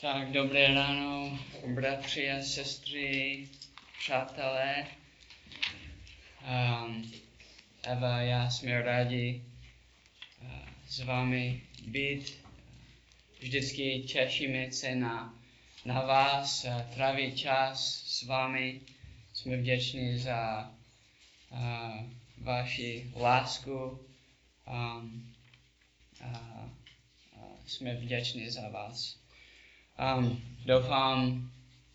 Tak, dobré ráno, bratři a sestry, přátelé. Um, Eva, já jsme rádi uh, s vámi být. Vždycky těšíme se na, na vás, uh, trávit čas s vámi. Jsme vděční za uh, vaši lásku. Um, uh, uh, jsme vděční za vás. Um, doufám,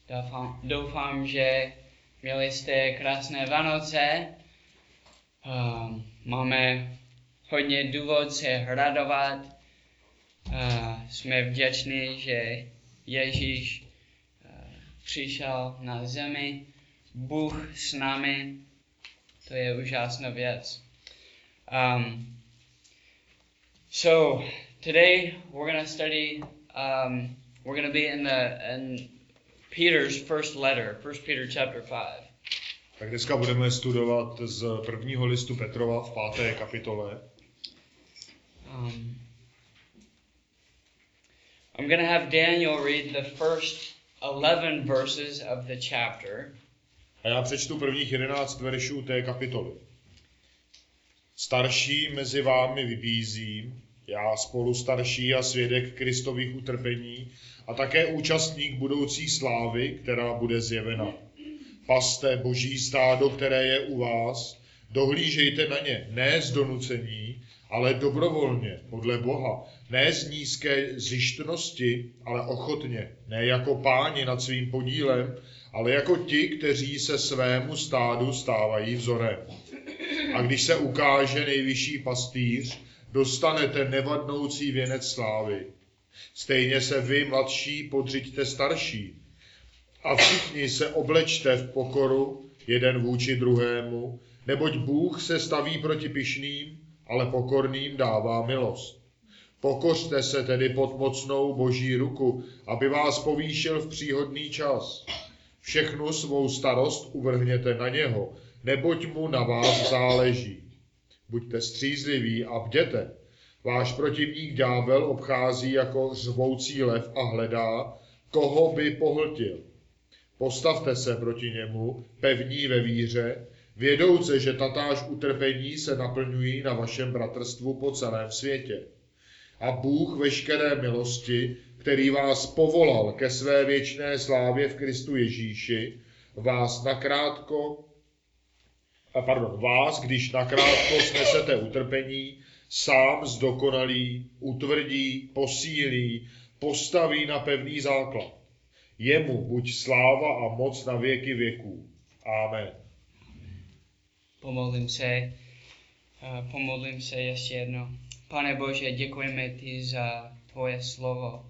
doufám, doufám, že měli jste krásné Vánoce. Um, máme hodně důvod se radovat. Uh, jsme vděční, že Ježíš uh, přišel na zemi. Bůh s námi. To je úžasná věc. Um, so, today we're going to study um, we're going to be in the in Peter's first letter, First Peter chapter 5. Tak dneska budeme studovat z prvního listu Petrova v páté kapitole. Um, I'm going to have Daniel read the first 11 verses of the chapter. A já přečtu prvních jedenáct veršů té kapitoly. Starší mezi vámi vybízím, já spolu starší a svědek Kristových utrpení a také účastník budoucí slávy, která bude zjevena. Paste boží stádo, které je u vás, dohlížejte na ně, ne z donucení, ale dobrovolně, podle Boha, ne z nízké zjištnosti, ale ochotně, ne jako páni nad svým podílem, ale jako ti, kteří se svému stádu stávají vzorem. A když se ukáže nejvyšší pastýř, dostanete nevadnoucí věnec slávy. Stejně se vy, mladší, podřiďte starší. A všichni se oblečte v pokoru, jeden vůči druhému, neboť Bůh se staví proti pišným, ale pokorným dává milost. Pokořte se tedy pod mocnou boží ruku, aby vás povýšil v příhodný čas. Všechnu svou starost uvrhněte na něho, neboť mu na vás záleží. Buďte střízliví a bděte. Váš protivník ďábel obchází jako řvoucí lev a hledá, koho by pohltil. Postavte se proti němu, pevní ve víře, vědouce, že tatáž utrpení se naplňují na vašem bratrstvu po celém světě. A Bůh veškeré milosti, který vás povolal ke své věčné slávě v Kristu Ježíši, vás nakrátko, pardon, vás, když nakrátko snesete utrpení, sám zdokonalí, utvrdí, posílí, postaví na pevný základ. Jemu buď sláva a moc na věky věků. Amen. Pomodlím se, pomodlím se ještě jedno. Pane Bože, děkujeme ti za tvoje slovo.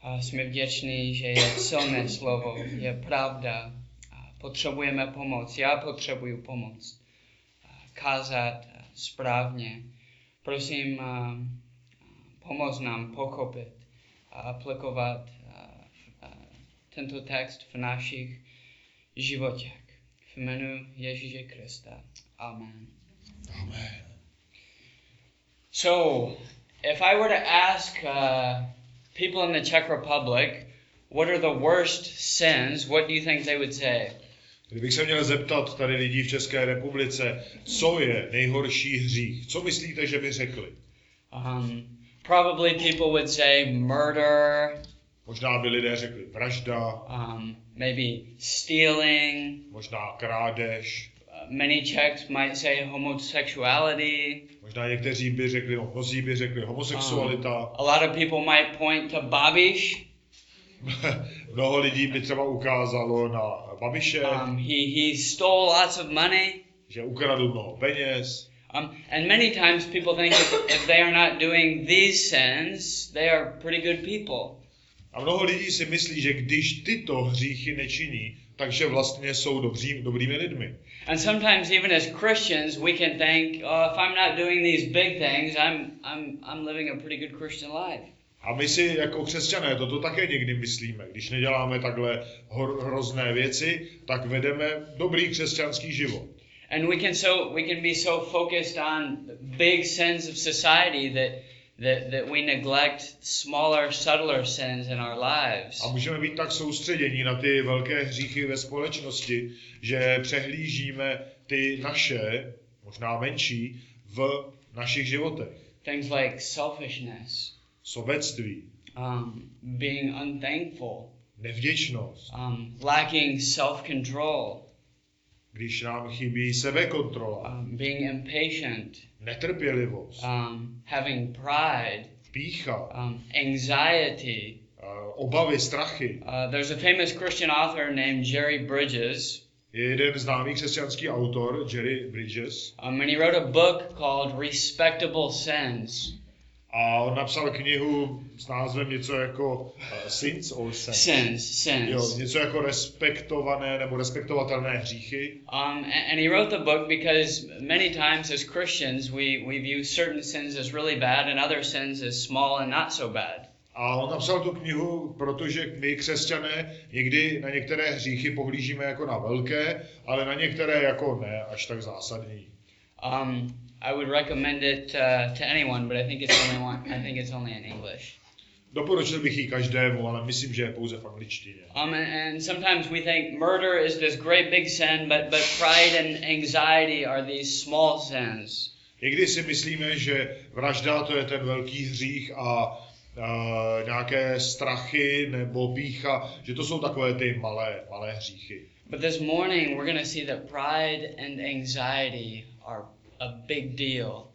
A jsme vděční, že je silné slovo, je pravda. Potřebujeme pomoc. Já potřebuju pomoc. Kázat správně. Prosím, pomoz nám pochopit a aplikovat tento text v našich životech. V jménu Ježíše Krista. Amen. Amen. So, if I were to ask uh, people in the Czech Republic, what are the worst sins, what do you think they would say? Kdybych se měl zeptat tady lidí v České republice, co je nejhorší hřích, co myslíte, že by řekli? Um, probably people would say murder, Možná by lidé řekli vražda, um, maybe stealing. možná krádež, Uh, many Czechs might say homosexuality. možná někteří by řekli, no, mnozí by řekli homosexualita, A lot of people might point to Babiš. mnoho lidí by třeba ukázalo na Babiše, Um, he, he stole lots of money. že ukradl mnoho peněz. Um, and many times people think if, if they are not doing these sins, they are pretty good people. A mnoho lidí si myslí, že když tyto hříchy nečiní, takže vlastně jsou dobří, dobrými lidmi. And sometimes even as Christians, we can think, oh, if I'm not doing these big things, I'm, I'm, I'm living a pretty good Christian life. A my si jako křesťané toto také někdy myslíme. Když neděláme takhle hrozné věci, tak vedeme dobrý křesťanský život. And we can so we can be so focused on the big sins of society that that, that we neglect smaller, subtler sins in our lives. A můžeme být tak soustředění na ty velké hříchy ve společnosti, že přehlížíme ty naše, možná menší, v našich životech. Things like selfishness, Sobectví, um, being unthankful, nevděčnost, um, lacking self-control, když nám chybí sebekontrola, um, being impatient, netrpělivost, um, having pride, pícha, um, anxiety. eh, obavy, strachy. Uh, there's a famous Christian author named Jerry Bridges, Je jeden známý křesťanský autor, Jerry Bridges, um, and he wrote a book called Respectable Sins. A on napsal knihu s názvem něco jako uh, Sins or Sins. Sins, Jo, sins. něco jako respektované nebo respektovatelné hříchy. Um, a- and he wrote the book because many times as Christians we, we view certain sins as really bad and other sins as small and not so bad. A on napsal tu knihu, protože my, křesťané, někdy na některé hříchy pohlížíme jako na velké, ale na některé jako ne až tak zásadní. Um, I would recommend it uh, to anyone, but I think it's only one. I think it's only in English. Doporučil bych ji každému, ale myslím, že je pouze v angličtině. Um, and, and sometimes we think murder is this great big sin, but but pride and anxiety are these small sins. Někdy si myslíme, že vražda to je ten velký hřích a uh, nějaké strachy nebo pícha, že to jsou takové ty malé, malé hříchy. But this morning we're going to see that pride and anxiety are a big deal.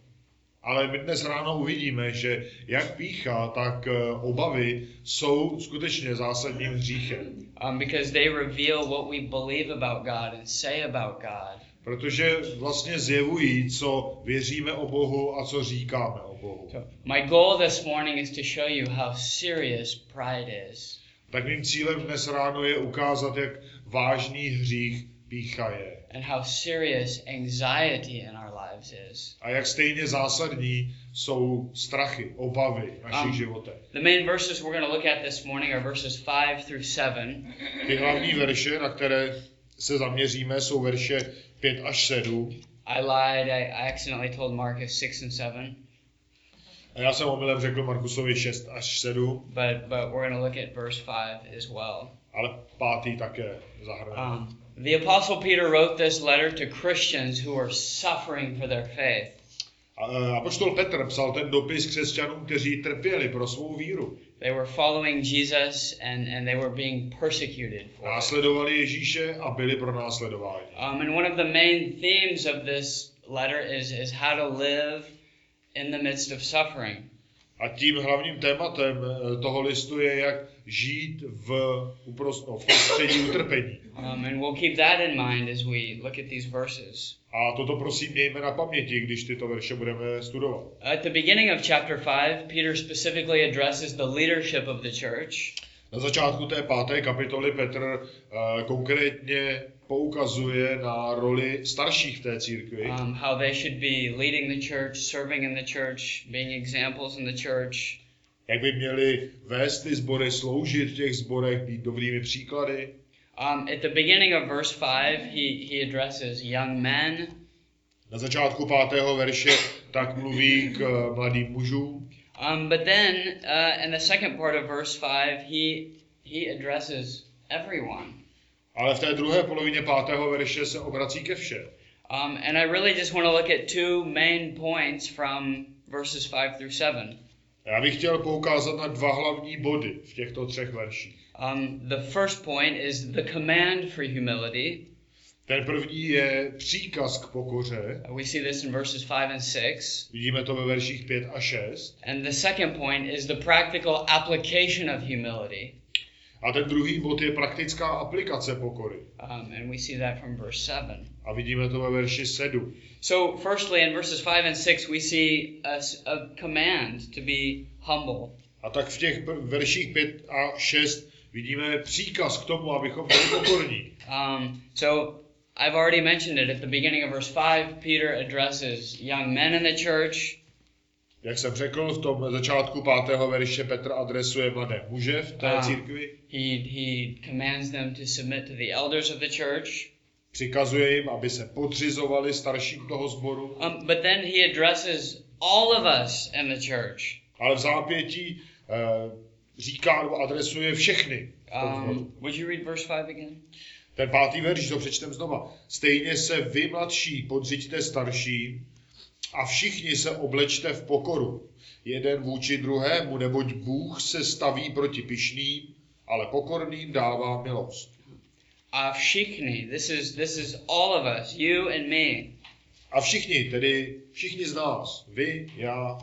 Ale my dnes ráno uvidíme, že jak pícha, tak eh, obavy jsou skutečně zásadním hříchem. Um, because they reveal what we believe about God and say about God. Protože vlastně zjevují, co věříme o Bohu a co říkáme o Bohu. So my goal this morning is to show you how serious pride is. Tak mým cílem dnes ráno je ukázat, jak vážný hřích pícha je. And how serious anxiety in our lives is. A jak stejně zásadní jsou strachy, obavy v našich Um, životech. The main verses we're going to look at this morning are verses 5 through 7. Ty hlavní verše, na které se zaměříme, jsou verše 5 až 7. I lied, I, I accidentally told Marcus 6 and 7, A já jsem omylem řekl Markusovi 6 až 7, but, but we're going to look at verse 5 as well. ale pátý také zahrneme. Um, the Apostle Peter wrote this letter to Christians who are suffering for their faith. Apoštol Petr psal ten dopis křesťanům, kteří trpěli pro svou víru. They were following Jesus and, and they were being persecuted for. Následovali Ježíše a byli pro následování. Um, and one of the main themes of this letter is, is how to live in the midst of suffering. A tím hlavním tématem e, toho listu je, jak žít v, uprost, no, v prostředí utrpení. Um, and we'll keep that in mind as we look at these verses. A toto prosím mějme na paměti, když tyto verše budeme studovat. At the beginning of chapter 5, Peter specifically addresses the leadership of the church. Na začátku té páté kapitoly Petr uh, konkrétně poukazuje na roli starších v té církvi, um, how they should be leading the church, serving in the church, being examples in the church. jak by měli vést ty sbory, sloužit v těch sborech, být dobrými příklady. Um, at the beginning of verse 5, he, he addresses young men. Na začátku pátého verše tak mluví k eh, mladým mužům. Um, but then uh, in the second part of verse 5, he, he addresses everyone. Ale v té druhé polovině pátého verše se obrací ke všem. Um, and I really just want to look at two main points from verses 5 through 7. Já bych chtěl poukázat na dva hlavní body v těchto třech verších. Um, the first point is the command for humility. Ten první je příkaz k pokoře. We see this in verses 5 and 6. Vidíme to ve verších 5 a 6. And the second point is the practical application of humility. A ten druhý bod je praktická aplikace pokory. Um, and we see that from verse 7. A vidíme to ve verši 7. So, firstly, in verses 5 and 6, we see a, a command to be humble. A tak v těch verších 5 a 6 vidíme příkaz k tomu, abychom byli pokorní. Um, so, I've already mentioned it at the beginning of verse 5. Peter addresses young men in the church. Jak jsem řekl, v tom začátku pátého verše Petr adresuje mladé muže v té A. církvi. He, he commands them to submit to the elders of the church. Přikazuje jim, aby se podřizovali starším toho sboru. Um, but then he addresses all of us in the church. Ale v zápětí uh, říká nebo adresuje všechny. Um, would you read verse 5 again? Ten pátý verš, to přečtem znova. Stejně se vy mladší podřiďte starší a všichni se oblečte v pokoru. Jeden vůči druhému, neboť Bůh se staví proti pyšným, ale pokorným dává milost. A všichni, this is, this is all of us, you and me. A všichni, tedy všichni z nás, vy, já,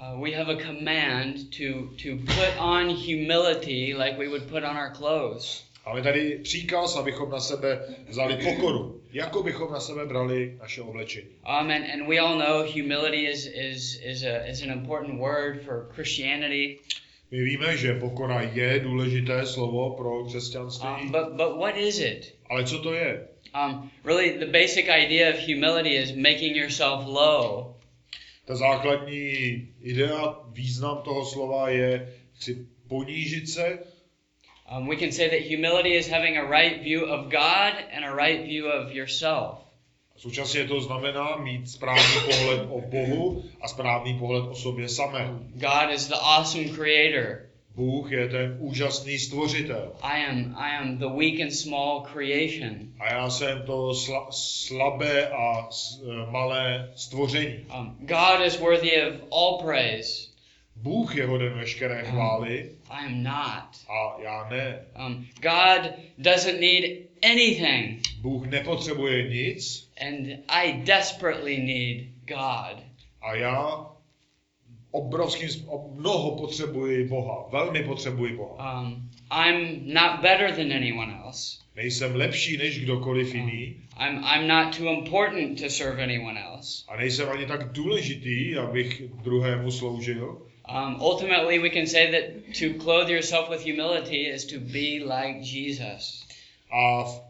Uh, we have a command to, to put on humility like we would put on our clothes. Máme tady příkaz, abychom na sebe vzali pokoru, jako bychom na sebe brali naše oblečení. Um, and, and we all know humility is, is, is, a, is an important word for Christianity. My víme, že pokora je důležité slovo pro křesťanství, Um, but, but what is it? ale co to je? Um, really, the basic idea of humility is making yourself low. Ta základní idea, význam toho slova je chci ponížit se. Um, we can say that humility is having a right view of God and a right view of yourself. Současně to znamená mít správný pohled o Bohu a správný pohled o sobě samé. God is the awesome creator. Bůh je ten úžasný stvořitel. I am I am the weak and small creation. A já jsem to sla- slabé a eh, malé stvoření. Um, God is worthy of all praise. Bůh je hoden veškeré chvály I am not. a já ne. Um, God doesn't need anything, Bůh nepotřebuje nic and I desperately need God. a já obrovským, mnoho potřebuji Boha. Velmi potřebuji Boha. Um, I'm not better than anyone else. Nejsem lepší než kdokoliv jiný I'm I'm not too important to serve anyone else. a nejsem ani tak důležitý, abych druhému sloužil. Um, ultimately, we can say that to clothe yourself with humility is to be like Jesus. A v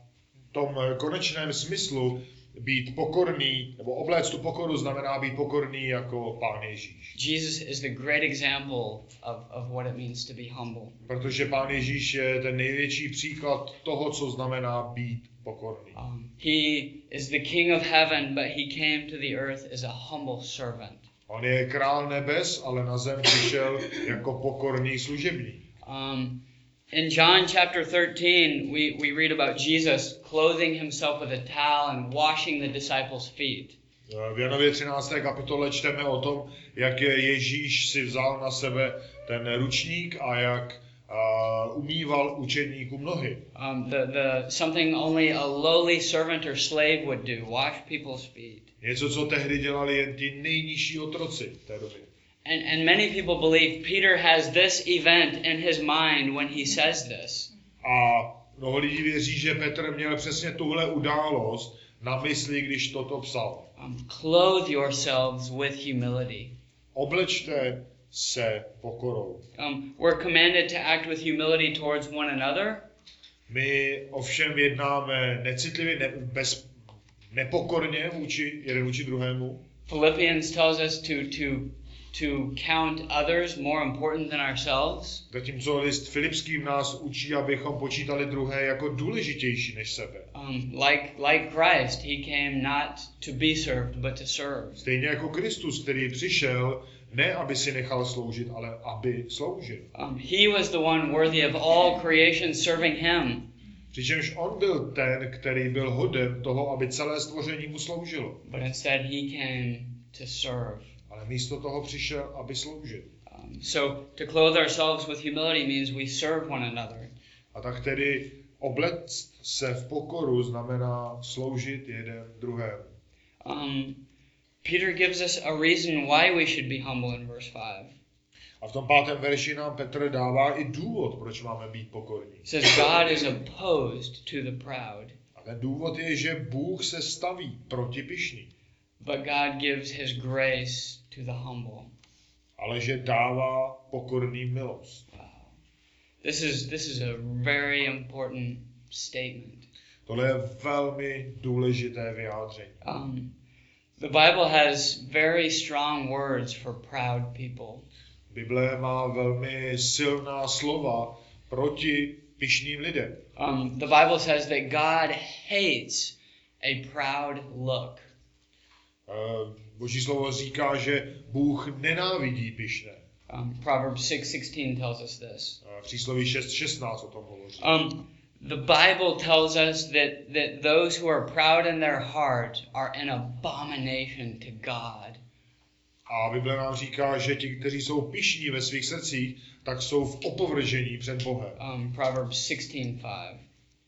tom eh, konečném smyslu být pokorný, nebo obléct tu pokoru znamená být pokorný jako Pán Ježíš. Jesus is the great example of, of what it means to be humble. Protože Pán Ježíš je ten největší příklad toho, co znamená být pokorný. Um, he is the King of heaven, but he came to the earth as a humble servant. On je král nebes, ale na zem přišel jako pokorný služebník. Um, in John chapter 13, we, we read about Jesus clothing himself with a towel and washing the disciples' feet. V Janově 13. kapitole čteme o tom, jak je Ježíš si vzal na sebe ten ručník a jak uh, umýval učedníkům nohy. Um, the, the, something only a lowly servant or slave would do, wash people's feet. Něco, co tehdy dělali jen ti nejnižší otroci v té době. And, and many people believe Peter has this event in his mind when he says this. A mnoho lidí věří, že Petr měl přesně tuhle událost na mysli, když toto psal. Um, clothe yourselves with humility. Oblečte se pokorou. Um, we're commanded to act with humility towards one another, My ovšem jednáme necitlivě, ne, bez, nepokorně vůči jeden vůči druhému. Philippians tells us to, to, to count others more important than ourselves. Zatímco list Filipským nás učí, abychom počítali druhé jako důležitější než sebe. Um, like, like Christ, he came not to be served, but to serve. Stejně jako Kristus, který přišel ne, aby si nechal sloužit, ale aby sloužil. Um, he was the one worthy of all creation serving him. Přičemž on byl ten, který byl hoden toho, aby celé stvoření mu sloužilo. But instead, he came to serve. Ale místo toho přišel, aby sloužil. Um, so, to clothe ourselves with humility means we serve one another. A tak tedy oblect se v pokoru znamená sloužit jeden druhému. Um, Peter gives us a reason why we should be humble in verse 5. A v tom pátém verši nám Petr dává i důvod, proč máme být pokorní. He says, God is opposed to the proud, A ten důvod je, že Bůh se staví proti pyšný, but God gives his grace to the humble. ale že dává pokorným milost. Wow. This is, this is a very important statement. Tohle je velmi důležité vyjádření. Um, the Bible has very strong words for proud people. Bible má velmi silná slova proti pyšným lidem. Um, the Bible says that God hates a proud look. Eh, Boží slovo říká, že Bůh nenávidí pyšné. Um, Proverbs 6:16 tells us this. Eh, Přísloví 6.16 o tom hovoří. Um, the Bible tells us that, that those who are proud in their heart are an abomination to God. A Bible nám říká, že ti, kteří jsou pišní ve svých srdcích, tak jsou v opovržení před Bohem. Um, Proverbs 16:5.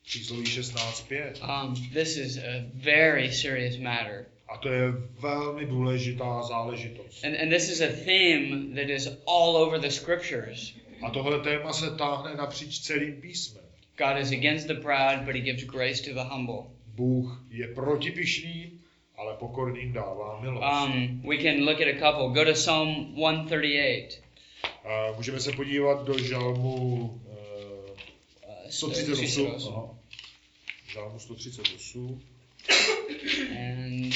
Přísloví 16.5. Um, this is a very serious matter. A to je velmi důležitá záležitost. And, and this is a theme that is all over the scriptures. A tohle téma se táhne napříč celým písmem. God is against the proud, but he gives grace to the humble. Bůh je proti pišným, ale pokorným dává milost. Um, we can look at a couple. Go to Psalm 138. A můžeme se podívat do žalmu eh, Uh, 138. Aha. Žalmu 138. And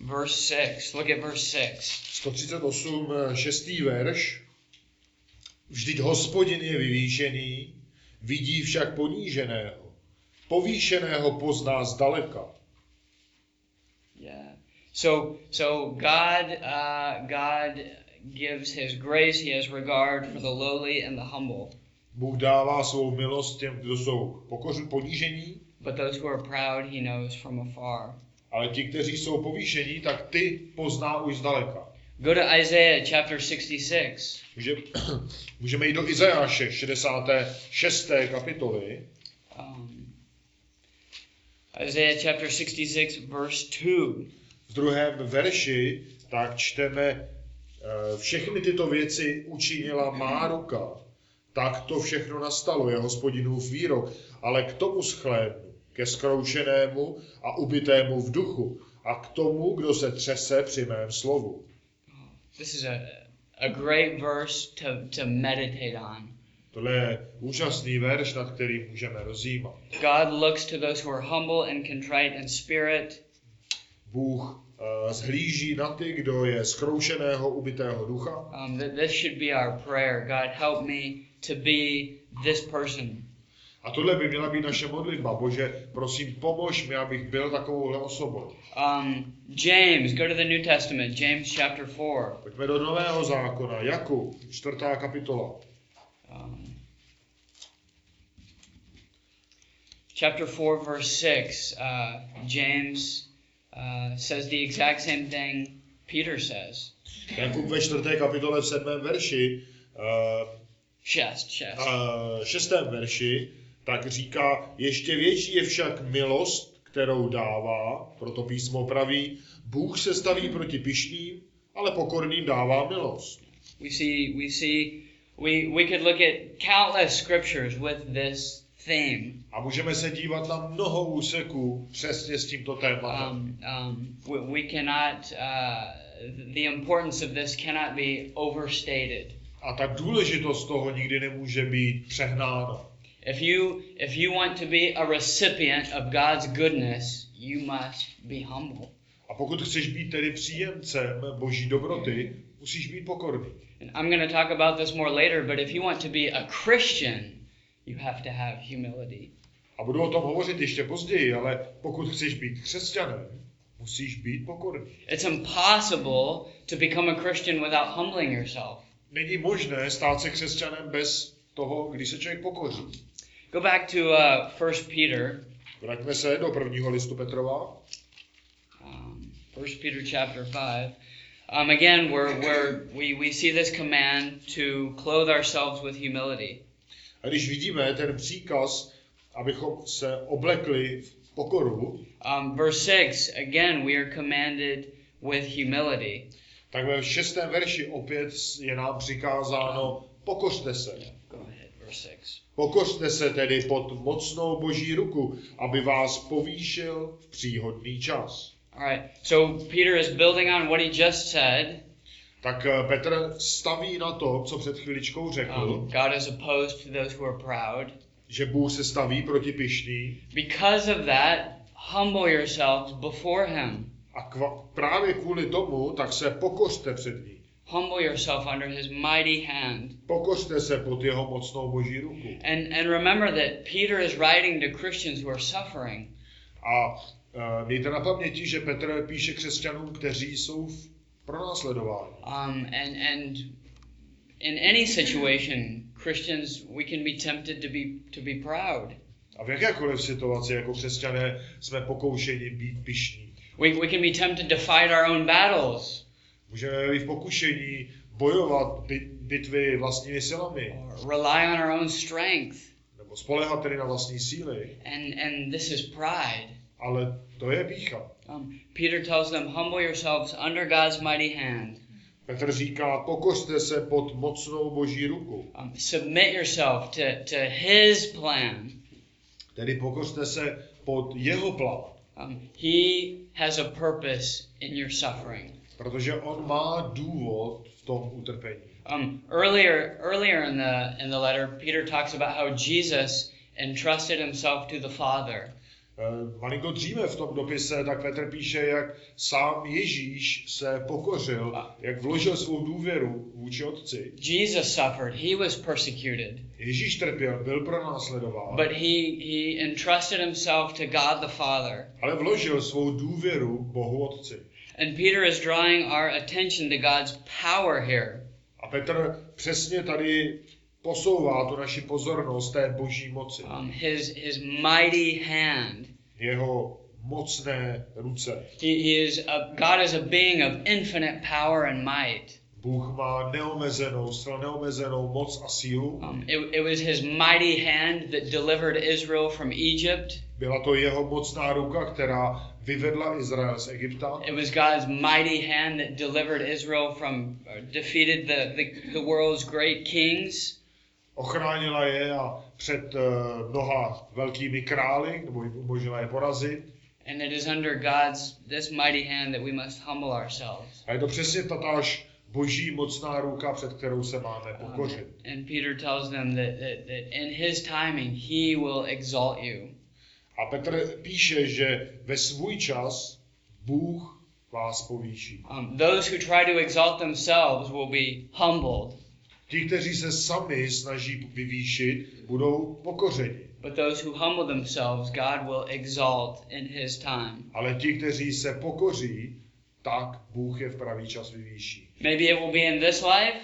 verse 6. Look at verse 6. 138, eh, šestý verš. Vždyť hospodin je vyvýšený, vidí však poníženého. Povýšeného pozná zdaleka. Yeah. So so God uh, God gives his grace, he has regard for the lowly and the humble. Bůh dává svou milost těm, kdo jsou pokoř, ponížení, But those who are proud he knows from afar. ale ti, kteří jsou povýšení, tak ty pozná už zdaleka. Go to Isaiah chapter 66. Může, můžeme jít do Izajáše, 66. kapitoly. Um, Isaiah chapter 66 verse 2. V druhém verši tak čteme, eh, všechny tyto věci učinila má ruka. Tak to všechno nastalo, je hospodinův výrok, ale k tomu schlédnu, ke skroušenému a ubitému v duchu a k tomu, kdo se třese při mém slovu. This is a a great verse to to meditate on. Tohle je úžasný verš, nad kterým můžeme rozjímat. God looks to those who are humble and contrite in spirit, Bůh uh, zhlíží na ty, kdo je skroušeného, ubitého ducha. um, this should be our prayer. God, help me to be this person. A tohle by měla být naše modlitba. Bože, prosím, pomož mi, abych byl takovouhle osobou. Um, James, go to the New Testament, James chapter 4. Pojďme do Nového zákona, Jakub, čtvrtá kapitola. Um, chapter 4, verse 6, uh, James uh, says the exact same thing Peter says. Jakub ve čtvrté kapitole v sedmém verši, uh, Chest, chest. uh, šestém verši, tak říká, ještě větší je však milost, kterou dává, proto písmo praví, Bůh se staví proti pišným, ale pokorným dává milost. We see, we see, we, we could look at countless scriptures with this theme. A můžeme se dívat na mnoho úseků přesně s tímto tématem. Um, um, we, we cannot, uh, the importance of this cannot be overstated. A ta důležitost toho nikdy nemůže být přehnána. If you, if you want to be a recipient of God's goodness, you must be humble. A pokud chceš být tedy příjemcem boží dobroty, musíš být pokorný. And I'm going to talk about this more later, but if you want to be a Christian, you have to have humility. A budu o tom hovořit ještě později, ale pokud chceš být křesťanem, musíš být pokorný. It's impossible to become a Christian without humbling yourself. Není možné stát se křesťanem bez toho, když se člověk pokoří. Go back to uh, 1 Peter, Vraťme se do prvního listu Petrova, um, 1 Peter chapter 5. Um, again, where, where we, we see this command to clothe ourselves with humility. a když vidíme ten příkaz, abychom se oblekli v pokoru, Um, verse 6, again, we are commanded with humility. tak ve šestém verši opět je nám přikázáno pokořte se. Go ahead, verse 6. Pokořte se tedy pod mocnou boží ruku, aby vás povýšil v příhodný čas. All right, so Peter is building on what he just said. Tak eh, Petr staví na to, co před chviličkou řekl, Um, God is opposed to those who are proud. že Bůh se staví proti pišný Because of that, humble yourselves before him. a kva, právě kvůli tomu, tak se pokořte před ním. Humble yourself under his mighty hand. Pokořte se pod jeho mocnou boží ruku. And, and remember that Peter is writing to Christians who are suffering. A Eh, Mějte na paměti, že Petr píše křesťanům, kteří jsou v pronásledování. Um, and and in any situation, Christians, we can be tempted to be to be proud. A v jakékoliv situaci jako křesťané jsme pokoušeni být pyšní. We, we can be tempted to fight our own battles Můžeme být v pokušení bojovat bi- bitvy vlastními silami, rely on our own strength. nebo spolehat tedy na vlastní síly, And and this is pride. ale to je pícha. Um, Peter tells them, "Humble yourselves under God's mighty hand. Petr říká, pokořte se pod mocnou boží ruku. Um, submit yourself to to His plan. Tedy pokořte se pod jeho plán, Um, he has a purpose in your suffering." Protože on má důvod v tom utrpení. Um, earlier, earlier in the in the letter, Peter talks about how Jesus entrusted himself to the Father. Eh, Malinko dříve v tom dopise, tak Petr píše, jak sám Ježíš se pokořil, jak vložil svou důvěru vůči otci. Jesus suffered; he was persecuted, Ježíš trpěl, byl pronásledován, but he he entrusted himself to God the Father. ale vložil svou důvěru Bohu Otci. And Peter is drawing our attention to God's power here. A Petr přesně tady posouvá tu naši pozornost té boží moci. Um, his his mighty hand. Jeho mocné ruce. He, he is a, God is a being of infinite power and might. Bůh má neomezenou, zcela neomezenou moc a sílu. Um, it, it was his mighty hand that delivered Israel from Egypt. Byla to jeho mocná ruka, která vyvedla Izrael z Egypta. It was God's mighty hand that delivered Israel from, uh, defeated the, the, the world's great kings. Ochránila je a před uh, mnoha velkými králi, nebo umožnila je porazit. And it is under God's, this mighty hand that we must humble ourselves. A je to přesně tatáž boží mocná ruka, před kterou se máme Um, pokořit. and Peter tells them that, that, that in his timing, he will exalt you. A Petr píše, že ve svůj čas Bůh vás povýší. Um, those who try to exalt themselves will be humbled, Ti, kteří se sami snaží vyvýšit, budou pokořeni. but those who humble themselves, God will exalt in his time. Ale ti, kteří se pokoří, tak Bůh je v pravý čas vyvýší. Maybe it will be in this life,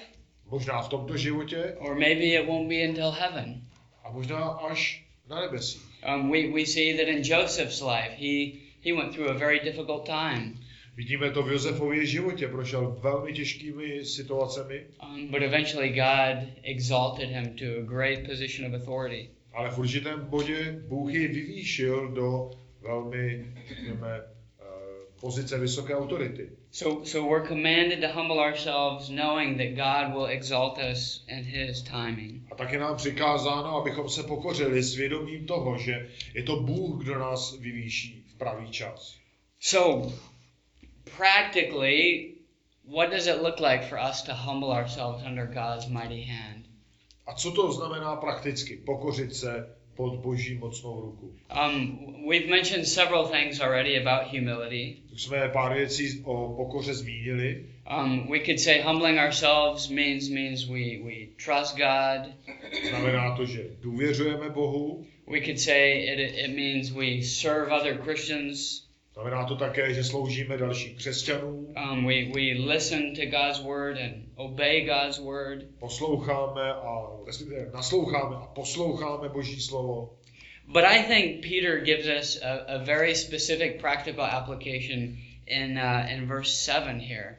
Možná v tomto životě or maybe it won't be until heaven. a možná až na nebesích. Um, we, we see that in Joseph's life, he, he went through a very difficult time, Vidíme to v Josefově životě, prošel velmi těžkými situacemi, um, but eventually God exalted him to a great position of authority. ale v určitém bodě Bůh ji vyvýšil do velmi, řekněme, pozice vysoké autority. So, so we're commanded to humble ourselves, knowing that God will exalt us in His timing. A tak je nám přikázáno, abychom se pokořili svědomím toho, že je to Bůh, kdo nás vyvýší v pravý čas. So, practically, what does it look like for us to humble ourselves under God's mighty hand? A co to znamená prakticky? Pokořit se pod boží mocnou ruku. Um, we've mentioned several things already about humility. Už jsme pár věcí o pokoře zmínili. Um, we could say humbling ourselves means means we, we trust God. Znamená to, že důvěřujeme Bohu. We could say it, it means we serve other Christians. Znamená to také, že sloužíme dalším křesťanům. Um, we, we listen to God's word and obey God's word. Posloucháme a respektive nasloucháme a posloucháme Boží slovo. But I think Peter gives us a, a very specific practical application in, uh, in verse 7 here.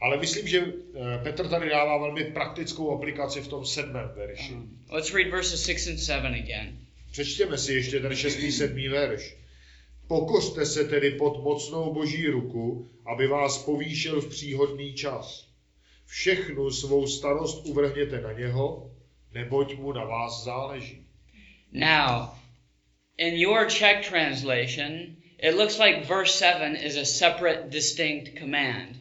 Ale myslím, že eh, Petr tady dává velmi praktickou aplikaci v tom sedmém verši. Um, let's read verses 6 and 7 again. Přečtěme si ještě ten šestý, sedmý verš. Pokořte se tedy pod mocnou boží ruku, aby vás povýšil v příhodný čas. Všechnu svou starost uvrhněte na něho, neboť mu na vás záleží. Now, in your Czech translation, it looks like verse 7 is a separate, distinct command.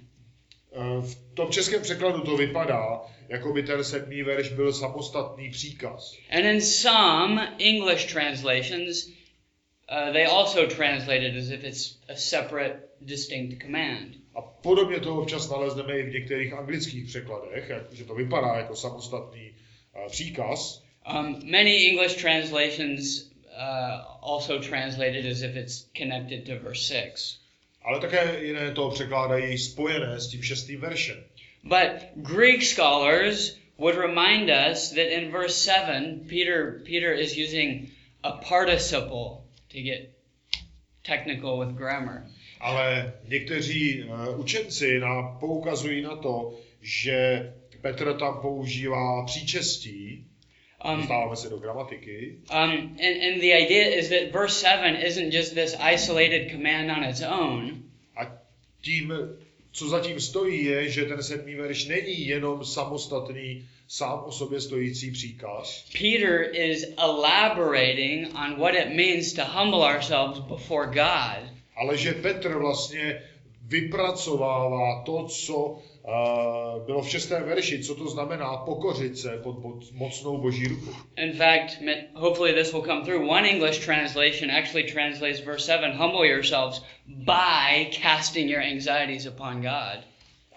Eh, V tom českém překladu to vypadá, jako by ten sedmý verš byl samostatný příkaz. And in some English translations, uh, they also translate it as if it's a separate, distinct command. A podobně to občas nalezneme i v některých anglických překladech, jak, že to vypadá jako samostatný eh, příkaz. Um, many English translations uh, also translated as if it's connected to verse 6. Ale také jiné to překládají spojené s tím šestým veršem. But Greek scholars would remind us that in verse 7, Peter, Peter is using a participle to get technical with grammar. Ale někteří uh, učenci nám poukazují na to, že Petr tam používá příčestí, Um, se do gramatiky, um, and, and the idea is that verse 7 isn't just this isolated command on its own, a tím, co zatím stojí, je, že ten sedmý verš není jenom samostatný, sám o sobě stojící příkaz, Peter is elaborating on what it means to humble ourselves before God. Ale že Petr vlastně vypracovává to, co uh, bylo v šestém verši, co to znamená pokořit se pod mo- mocnou boží ruku. In fact, hopefully this will come through. One English translation actually translates verse 7 Humble yourselves by casting your anxieties upon God.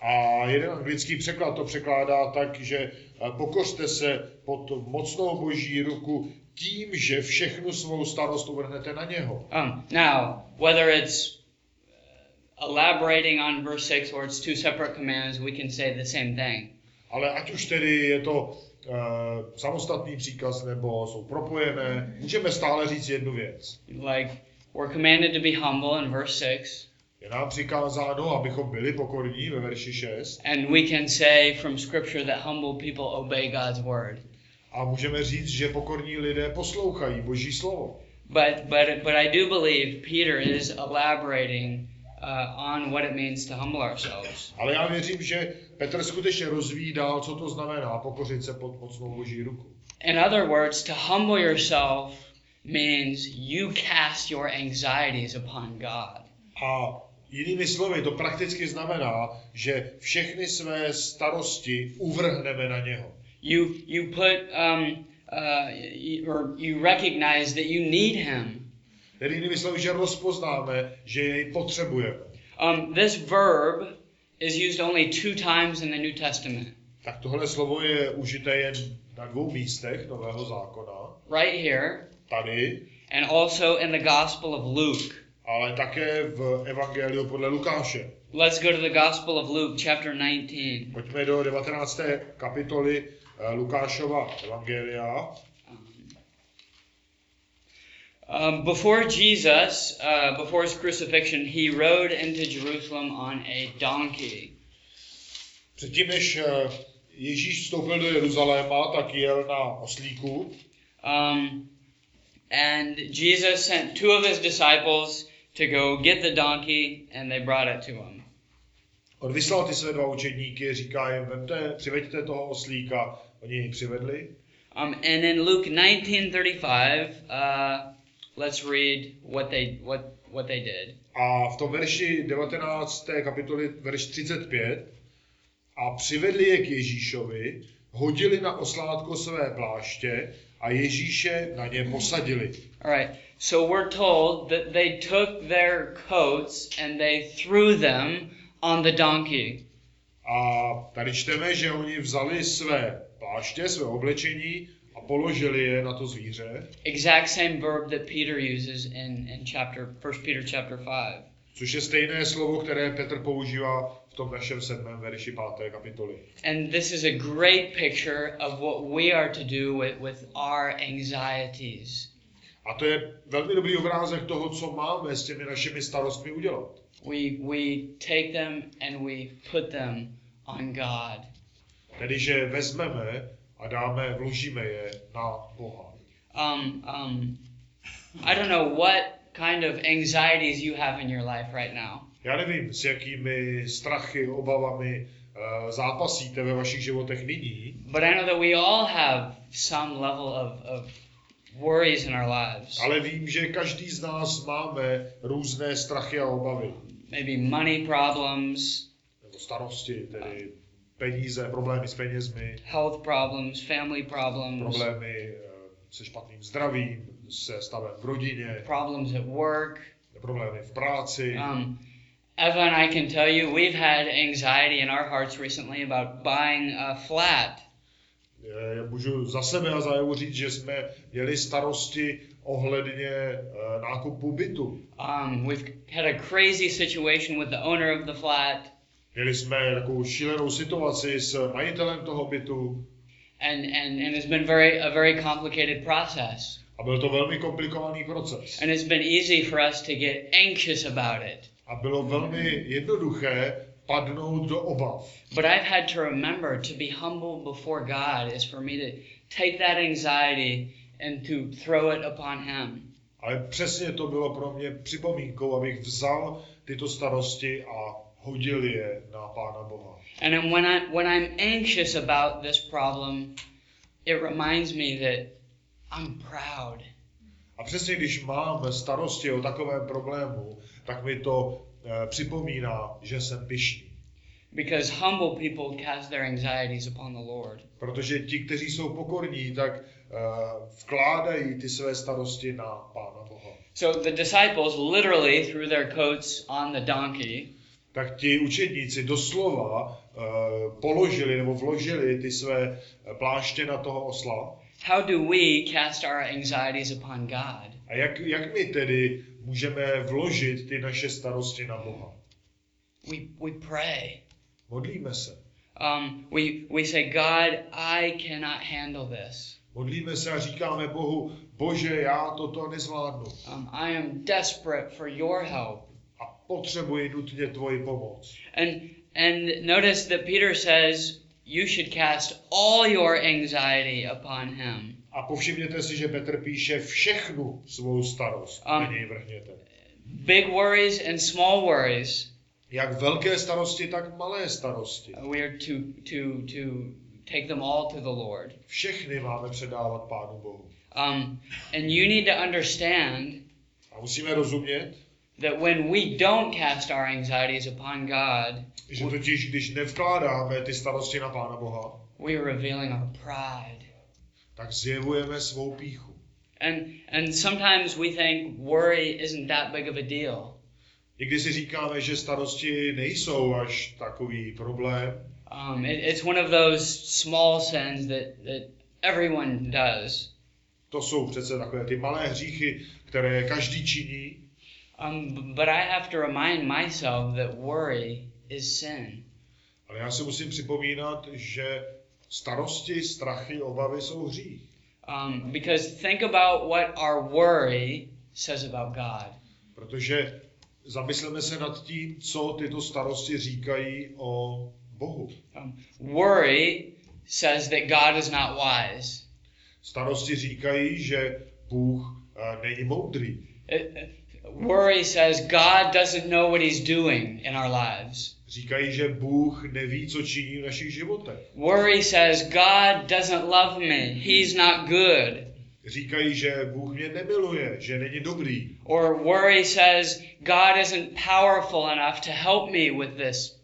A jeden anglický překlad to překládá tak, že eh, pokořte se pod mocnou boží ruku tím, že všechnu svou starost uvrhnete na něho. Um, now, whether it's uh, elaborating on verse 6 or it's two separate commands, we can say the same thing. Ale ať už tedy je to uh, samostatný příkaz nebo jsou propojené, můžeme stále říct jednu věc. Like, we're commanded to be humble in verse 6, Je nám přikázáno, abychom byli pokorní ve verši 6 and we can say from Scripture that humble people obey God's word. a můžeme říct, že pokorní lidé poslouchají boží slovo. But, but, but I do believe Peter is elaborating uh, on what it means to humble ourselves. Ale já věřím, že Petr skutečně rozvídal, co to znamená pokořit se pod mocnou boží ruku. In other words, to humble yourself means you cast your anxieties upon God. A jinými slovy, to prakticky znamená, že všechny své starosti uvrhneme na něho. You, you put, um, uh, you, or you recognize that you need Him. Tedy jinými slovy, že rozpoznáme, že jej potřebujeme. Um, this verb is used only two times in the New Testament. Tak tohle slovo je užité jen na dvou místech Nového zákona. Right here, Tady, and also in the Gospel of Luke. Ale také v Evangeliu podle Lukáše. Let's go to the Gospel of Luke, chapter 19. Pojďme do 19. kapitoly eh, Lukášova Evangelia. Um, before Jesus, uh, before his crucifixion, he rode into Jerusalem on a donkey. Předtím, než eh, Ježíš vstoupil do Jeruzaléma, tak jel na oslíku Um, and Jesus sent two of his disciples to go get the donkey, and they brought it to him. On vyslal ty své dva učedníky, říká jim, vemte, přiveďte toho oslíka. Oni jej přivedli. Um, and in Luke 19:35, uh, let's read what they what what they did. A v tom verši 19. kapitoly, verš 35, a přivedli je k Ježíšovi, hodili na oslátko své pláště a Ježíše na ně posadili. All right. So we're told that they took their coats and they threw them on the donkey. A tady čteme, že oni vzali své pláště, své oblečení a položili je na to zvíře, Exact same verb that Peter uses in, in chapter 1 Peter chapter 5. což je stejné slovo, které Petr používá tom našem sedmém verši páté kapitoly. And this is a great picture of what we are to do with, with our anxieties. A to je velmi dobrý obrázek toho, co máme s těmi našimi starostmi udělat. We, we take them and we put them on God. Tedy, že vezmeme a dáme, vložíme je na Boha. Um, um, I don't know what kind of anxieties you have in your life right now. Já nevím, s jakými strachy, obavami uh, zápasíte ve vašich životech nyní, But I know that we all have some level of, of worries in our lives. ale vím, že každý z nás máme různé strachy a obavy. Maybe money problems, Nebo starosti, tedy peníze, problémy s penězmi, health problems, family problems, problémy uh, se špatným zdravím, se stavem v rodině, problems at work. problémy v práci. Um, Eva and I can tell you we've had anxiety in our hearts recently about buying a flat. Můžu za sebe a za Evu říct, že jsme měli starosti ohledně eh, nákupu bytu. Um, we've had a crazy situation with the owner of the flat, Měli jsme takovou šílenou situaci s majitelem toho bytu and, and, and it's been very a very complicated process. a byl to velmi komplikovaný proces. And it's been easy for us to get anxious about it. A bylo velmi jednoduché padnout do obav. But I've had to remember to be humble before God is for me to take that anxiety and to throw it upon Him. Ale přesně to bylo pro mě připomínkou, abych vzal tyto starosti a hodil je na Pána Boha. And then when I when I'm anxious about this problem, it reminds me that I'm proud. A přesně když mám starosti o takovém problému, tak mi to eh, připomíná, že jsem pyšný. Because humble people cast their anxieties upon the Lord. Protože ti, kteří jsou pokorní, tak eh, vkládají ty své starosti na Pána Boha. So the disciples literally threw their coats on the donkey Tak ti učedníci doslova eh, položili nebo vložili ty své eh, pláště na toho osla. How do we cast our anxieties upon God? A jak, jak my tedy můžeme vložit ty naše starosti na Boha? We we pray. Modlíme se. Um, we we say, God, I cannot handle this. Modlíme se a říkáme Bohu, Bože, já toto nezvládnu Um, I am desperate for your help. a potřebuji nutně tvoji pomoc. And and notice that Peter says you should cast all your anxiety upon him. A povšimněte si, že Petr píše všechnu svou starost. Um, Na něj vrhněte. Big worries and small worries. Jak velké starosti, tak malé starosti. uh, We are to to to take them all to the Lord. Všechny máme předávat Pánu Bohu. Um, and you need to understand A musíme rozumět, that when we don't cast our anxieties upon God, že totiž, když nevkládáme ty starosti na Pána Boha, we are revealing our pride. tak zjevujeme svou píchu. And and sometimes we think worry isn't that big of a deal. Někdy si říkáme, že starosti nejsou až takový problém. Um, it, it's one of those small sins that, that everyone does. To jsou přece takové ty malé hříchy, které každý činí, Um, but I have to remind myself that worry is sin. ale já si musím připomínat, že starosti, strachy, obavy jsou hřích. Um, because think about what our worry says about God. Protože zamysleme se nad tím, co tyto starosti říkají o Bohu. Um, worry says that God is not wise. Starosti říkají, že Bůh eh, není moudrý. It- it- worry says God doesn't know what He's doing in our lives. Říkají, že Bůh neví, co činí v našich životech. Worry says God doesn't love me. He's not good. Říkají, že Bůh mě nemiluje, že není dobrý. Or worry says God isn't powerful enough to help me with this.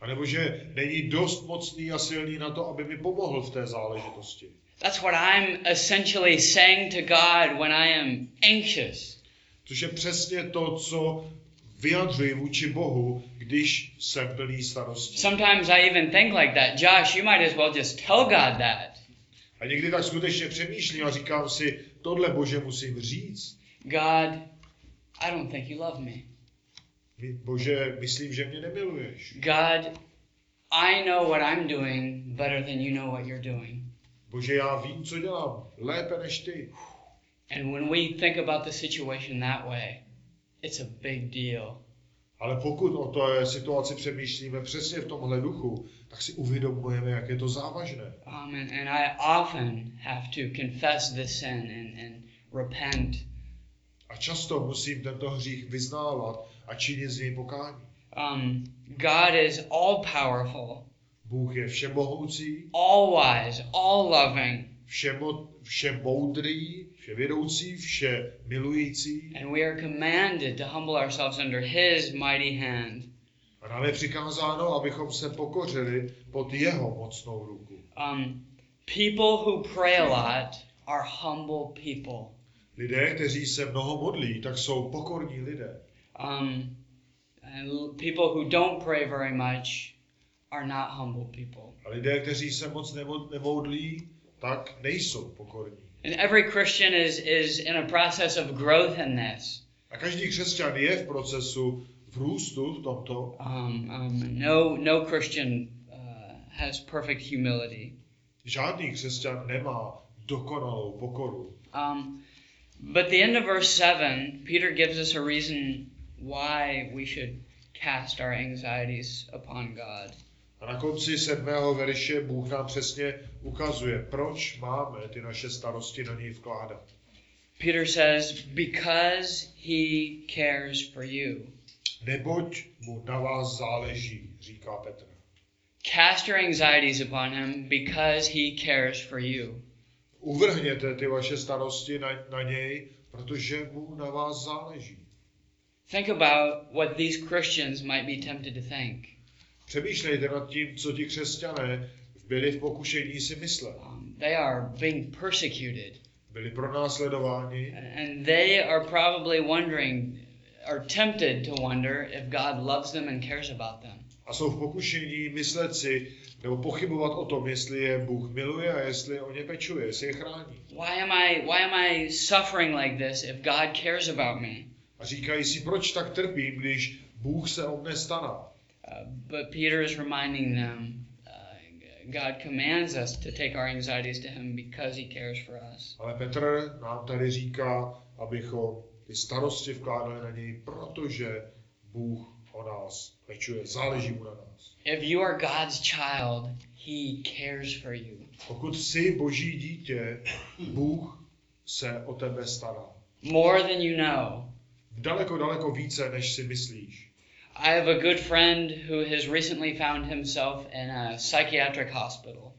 A nebo že není dost mocný a silný na to, aby mi pomohl v té záležitosti. That's what I'm essentially saying to God when I am anxious. Což je přesně to, co vyjadřuji vůči Bohu, když jsem plný starostí. Sometimes I even think like that. Josh, you might as well just tell God that. A někdy tak skutečně přemýšlím a říkám si, tohle Bože musím říct. God, I don't think you love me. Bože, myslím, že mě nemiluješ. God, I know what I'm doing better than you know what you're doing. Bože, já vím, co dělám, lépe než ty. And when we think about the situation that way, it's a big deal. Ale pokud o té situaci přemýšlíme přesně v tomhle duchu, tak si uvědomujeme, jak je to závažné. Um, and, and I often have to confess this sin and, and repent. A často musím tento hřích vyznávat a činit z něj pokání. Um, God is all powerful, Bůh je všemohoucí, all wise, all loving, všemo, všemoudrý, vševědoucí, vše milující. and we are commanded to humble ourselves under His mighty hand. A nám je přikázáno, abychom se pokořili pod jeho mocnou ruku. Um, people who pray a lot are humble people. Lidé, kteří se mnoho modlí, tak jsou pokorní lidé. Um, and people who don't pray very much are not humble people. A lidé, kteří se moc nemo- nemodlí, tak nejsou pokorní. And every Christian is, is in a process of growth in this. A každý křesťan je v procesu v růstu v tomto. Um, um, no, no Christian uh, has perfect humility. Žádný křesťan nemá dokonalou pokoru. Um, but the end of verse 7, Peter gives us a reason why we should cast our anxieties upon God. A na konci sedmého verše Bůh nám přesně ukazuje, proč máme ty naše starosti na něj vkládat. Peter says, Because he cares for you. Neboť mu na vás záleží, říká Petr. Cast your anxieties upon him because he cares for you. Uvrhněte ty vaše starosti na, na něj, protože mu na vás záleží. Think about what these Christians might be tempted to think. Přemýšlejte nad tím, co ti křesťané byli v pokušení si myslet. Um, they are being persecuted, Byli pronásledováni and they are probably wondering, are tempted to wonder if God loves them and cares about them. a jsou v pokušení myslet si, nebo pochybovat o tom, jestli je Bůh miluje a jestli o ně pečuje, jestli je chrání. Why am I why am I suffering like this if God cares about me? A říkají si, proč tak trpím, když Bůh se o mne stará. Uh, but Peter is reminding them uh, God commands us to take our anxieties to him because he cares for us. Ale Petr nám tady říká, abychom ty starosti vkládali na něj, protože Bůh o nás pečuje, záleží mu na nás. If you are God's child, he cares for you. Pokud jsi boží dítě, Bůh se o tebe stará. More than you know. Daleko, daleko více, než si myslíš. I have a good friend who has recently found himself in a psychiatric hospital.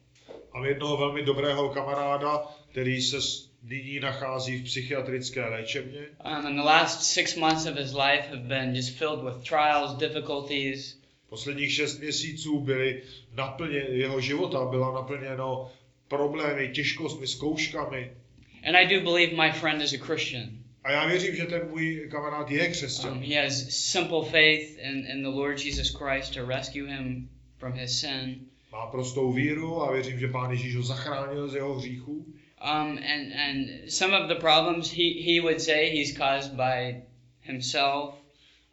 Mám jednoho velmi dobrého kamaráda, který se nyní nachází v psychiatrické léčebně. Um, and the last six months of his life have been just filled with trials, difficulties, Posledních šest měsíců byly naplně, jeho života byla naplněno problémy, těžkostmi, zkouškami. and I do believe my friend is a Christian. A já věřím, že ten můj kamarád je Um, křesťan. he has simple faith in, in the Lord Jesus Christ to rescue him from his sin. Má prostou víru a věřím, že Pán Ježíš ho zachránil z jeho hříchů. Um, and, and some of the problems he, he would say he's caused by himself.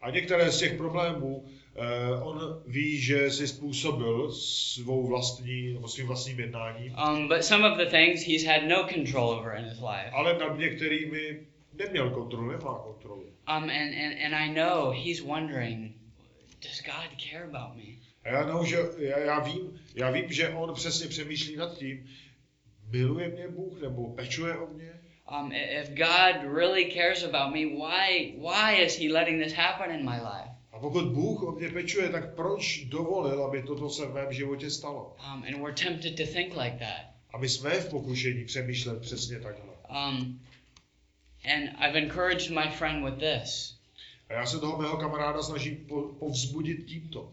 A některé z těch problémů eh, on ví, že si způsobil svou vlastní, nebo svým vlastním jednáním, Um, but some of the things he's had no control over in his life. ale nad některými neměl kontrolu, nemá kontrolu. Um, and, and, and I know he's wondering, does God care about me? A já, know, že, já, já, vím, já vím, že on přesně přemýšlí nad tím, miluje mě Bůh nebo pečuje o mě. Um, if God really cares about me, why why is He letting this happen in my life? A pokud Bůh o mě pečuje, tak proč dovolil, aby toto se v mém životě stalo? Um, and we're tempted to think like that. A my jsme v pokušení přemýšlet přesně takhle. Um, and I've encouraged my friend with this. A já se toho mého kamaráda snažím po, povzbudit tímto.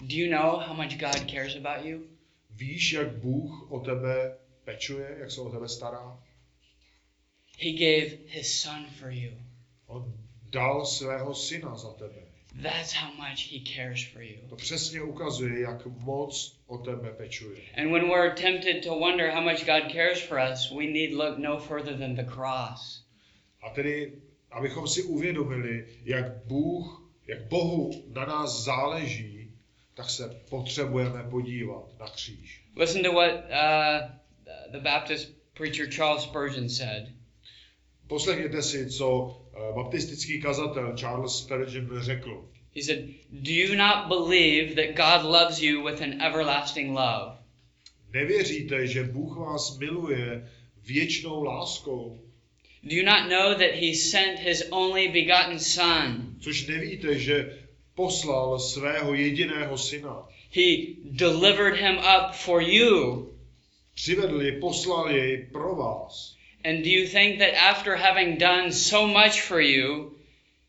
Do you know how much God cares about you? Víš, jak Bůh o tebe pečuje, jak se o tebe stará? He gave His Son for you. On dal svého syna za tebe. That's how much He cares for you. To přesně ukazuje, jak moc o tebe pečuje. And when we're tempted to wonder how much God cares for us, we need look no further than the cross. A tedy, abychom si uvědomili, jak Bůh, jak Bohu na nás záleží, tak se potřebujeme podívat na kříž. Listen to what uh, the Baptist preacher Charles Spurgeon said. Poslechněte si, co eh, baptistický kazatel Charles Spurgeon řekl. He said, Do you not believe that God loves you with an everlasting love? Nevěříte, že Bůh vás miluje věčnou láskou, Do you not know that He sent His only begotten Son? což nevíte, že poslal svého jediného syna. He delivered Him up for you. Přivedl jej, poslal jej pro vás. And do you think that after having done so much for you,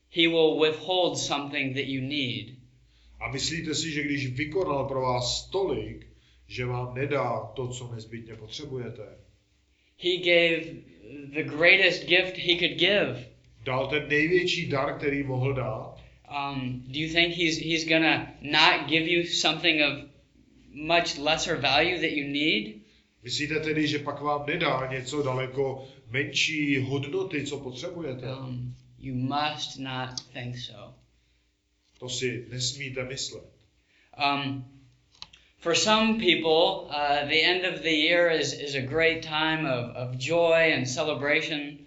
He will withhold something that you need? A myslíte si, že když vykonal pro vás tolik, že vám nedá to, co nezbytně potřebujete? He gave the greatest gift He could give. Dal ten největší dar, který mohl dát? Um, do you think he's he's gonna not give you something of much lesser value that you need? Myslíte tedy, že pak vám nedá něco daleko menší hodnoty, co potřebujete? Um, you must not think so. To si nesmíte myslet. Um, for some people, uh, the end of the year is, is a great time of, of joy and celebration.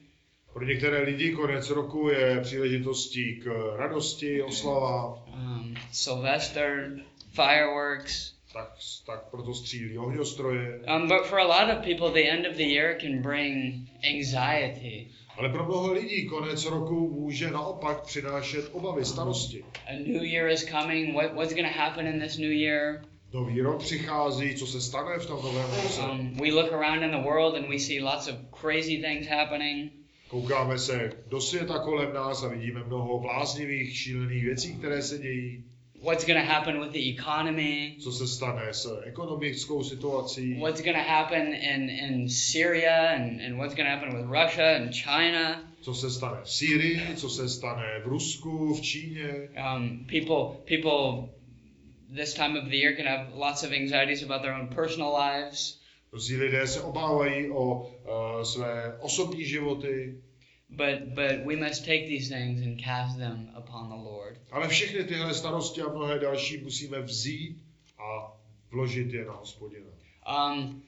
Pro některé lidi konec roku je příležitostí k radosti, oslavám, Um, Sylvester, fireworks. tak, tak proto střílí ohňostroje. Um, but for a lot of people, the end of the year can bring anxiety. Ale pro mnoho lidí konec roku může naopak přinášet obavy, starosti. A new year is coming. What, what's going to happen in this new year? Nový rok přichází, co se stane v tom novém. Um, we look around in the world and we see lots of crazy things happening. Koukáme se do světa kolem nás a vidíme mnoho bláznivých, šílených věcí, které se dějí. What's going to happen with the economy? Co se stane s ekonomickou situací, What's going to happen in, in Syria and, and what's going to happen with Russia and China? co se stane v Sýrii, co se stane v Rusku, v Číně. Um, people, people this time of the year can have lots of anxieties about their own personal lives. Mnozí lidé se obávají o uh, své osobní životy, But, but we must take these things and cast them upon the Lord. ale všechny tyhle starosti a mnohé další musíme vzít a vložit je na hospodina. Um,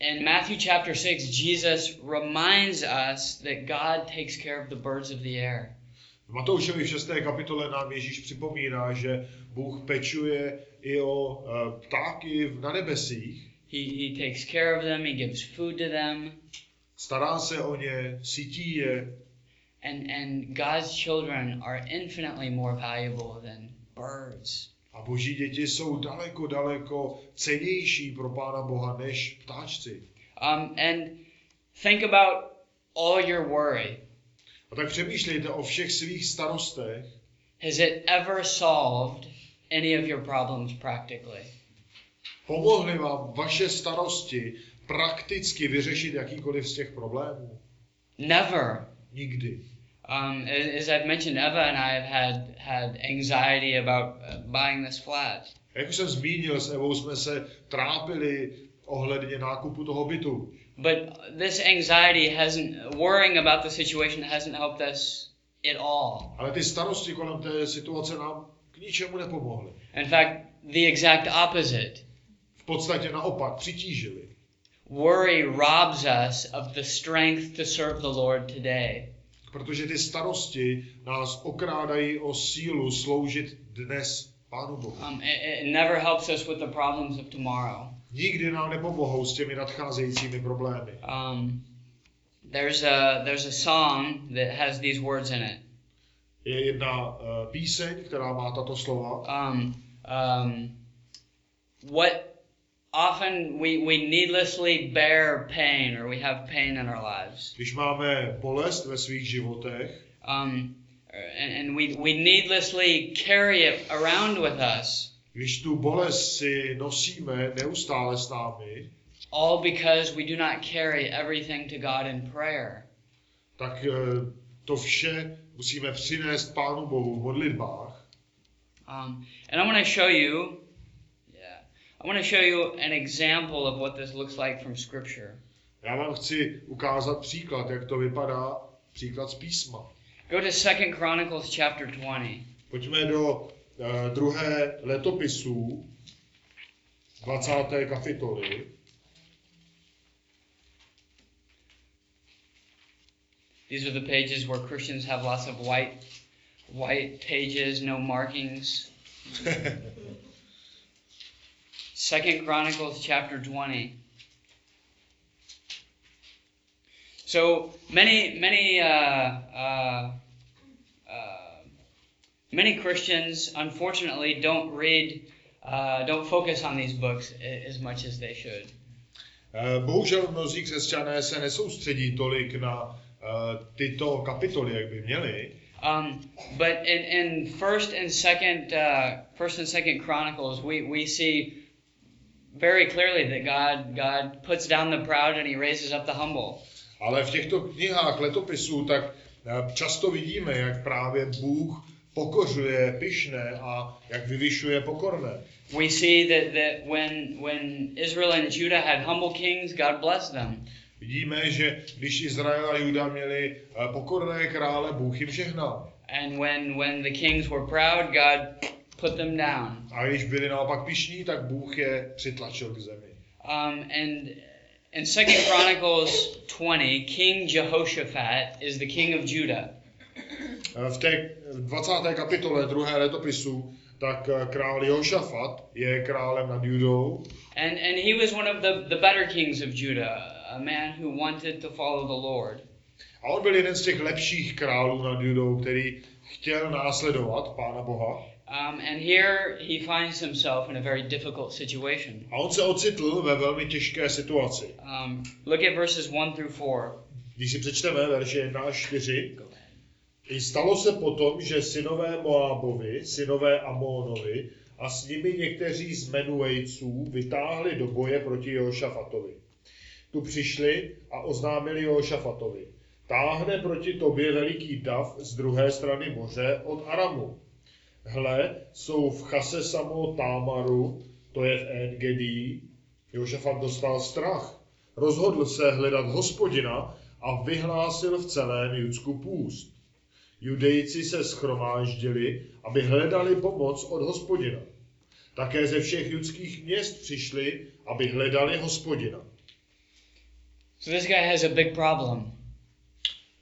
in Matthew chapter 6, Jesus reminds us that God takes care of the birds of the air. V Matoušovi v 6. kapitole nám Ježíš připomíná, že Bůh pečuje i o uh, ptáky na nebesích, He, he takes care of them, He gives food to them, stará se o ně, sytí je and, and God's children are infinitely more valuable than birds. a boží děti jsou daleko, daleko cenější pro Pána Boha než ptáčci. Um, and think about all your worry. A tak přemýšlejte o všech svých starostech. Has it ever solved any of your problems practically? Pomohly vám vaše starosti prakticky vyřešit jakýkoliv z těch problémů? Never. Nikdy. Um, as I've mentioned, Eva and I have had had anxiety about uh, buying this flat. Jak už jsem zmínil, s Evou jsme se trápili ohledně nákupu toho bytu. But this anxiety hasn't, worrying about the situation hasn't helped us at all. Ale ty starosti kolem té situace nám k ničemu nepomohly. In fact, the exact opposite. V podstatě naopak přitížili. Worry robs us of the strength to serve the Lord today. Protože ty starosti nás okrádají o sílu sloužit dnes Pánu Bohu. Um, it, it never helps us with the problems of tomorrow. Nikdy nám nepomohou s těmi nadcházejícími problémy. Um, there's a there's a song that has these words in it. Je jedna uh, píseň, která má tato slova. Um, um, what often we, we needlessly bear pain or we have pain in our lives. Když máme bolest ve svých životech, Um, and, and we, we needlessly carry it around with us, když tu bolest si nosíme neustále s námi, all because we do not carry everything to God in prayer. tak uh, to vše musíme přinést Pánu Bohu v modlitbách. Um, and I want to show you, yeah, I want to show you an example of what this looks like from Scripture. Já vám chci ukázat příklad, jak to vypadá, příklad z písma. Go to Second Chronicles chapter 20. Pojďme do uh, druhé letopisů, 20. kapitoly. These are the pages where Christians have lots of white white pages, no markings. Second Chronicles chapter 20. So many, many, uh, uh, uh, many Christians, unfortunately, don't read, uh, don't focus on these books as much as they should. Eh, Bohužel mnozí křesťané se nesoustředí tolik na tyto kapitoly, jak by měli, Um, but in, in first and second, uh, first and second Chronicles, we, we see very clearly that God God puts down the proud and He raises up the humble. ale v těchto knihách letopisů tak eh, často vidíme, jak právě Bůh pokořuje pyšné a jak vyvyšuje pokorné. We see that, that when, when Israel and Judah had humble kings, God blessed them. Vidíme, že když Izrael a Juda měli eh, pokorné krále, Bůh jim žehnal. And when, when the kings were proud, God put them down. A když byli naopak pišní, tak Bůh je přitlačil k zemi. Um, and in Second Chronicles 20, King Jehoshaphat is the king of Judah. Eh, V té 20. kapitole druhé letopisu, tak eh, král Jošafat je králem nad Judou And, and he was one of the, the better kings of Judah, a man who wanted to follow the Lord. a on byl jeden z těch lepších králů nad Judou, který chtěl následovat Pána Boha. Um, and here he finds himself in a very difficult situation. A on se ocitl ve velmi těžké situaci. Um, look at verses 1 through 4. Když si přečteme verše 1 až 4, I stalo se potom, že synové Moábovi, synové Amónovi a s nimi někteří z Menuejců vytáhli do boje proti Jošafatovi. Tu přišli a oznámili Jošafatovi. Táhne proti tobě veliký dav z druhé strany moře od Aramu. Hle, jsou v Chase samo Támaru, to je v Engedí. Jošafat dostal strach. Rozhodl se hledat hospodina a vyhlásil v celém Judsku půst. Judejci se schromáždili, aby hledali pomoc od hospodina. Také ze všech judských měst přišli, aby hledali hospodina. So this guy has a big problem.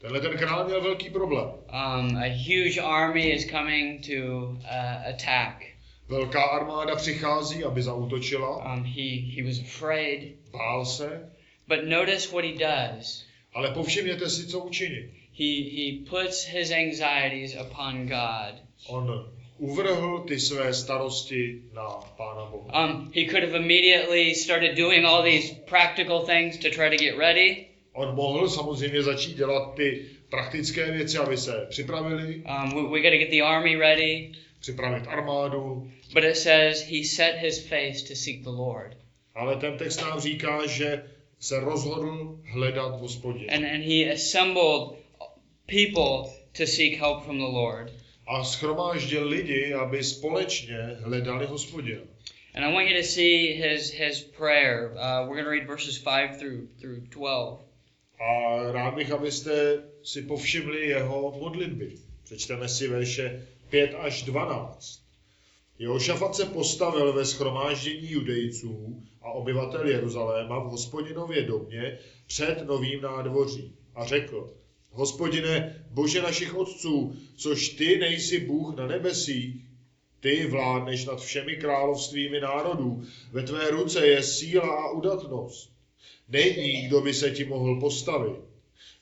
Tenhle ten král měl velký problém. Um, a huge army is coming to uh, attack. Velká armáda přichází, aby zautočila, Um, he, he was afraid. bál se, But notice what he does. ale povšimněte si, co učinil. He, he puts his anxieties upon God. On uvrhl ty své starosti na Pána Boha. Um, he could have immediately started doing all these practical things to try to get ready. On mohl samozřejmě začít dělat ty praktické věci, aby se připravili, Um, we, we got to get the army ready. připravit armádu, But it says he set his face to seek the Lord. ale ten text nám říká, že se rozhodl hledat hospodina. And, and he assembled people to seek help from the Lord. A schromáždil lidi, aby společně hledali hospodina. And I want you to see his, his prayer. Uh, we're going to read verses 5 through, through 12. A rád bych, abyste si povšimli jeho modlitby. Přečteme si verše 5 až 12. Jehošafat se postavil ve schromáždění judejců a obyvatel Jeruzaléma v hospodinově domě před novým nádvoří a řekl, hospodine, bože našich otců, což ty nejsi Bůh na nebesích, ty vládneš nad všemi královstvími národů, ve tvé ruce je síla a udatnost. Není, kdo by se ti mohl postavit.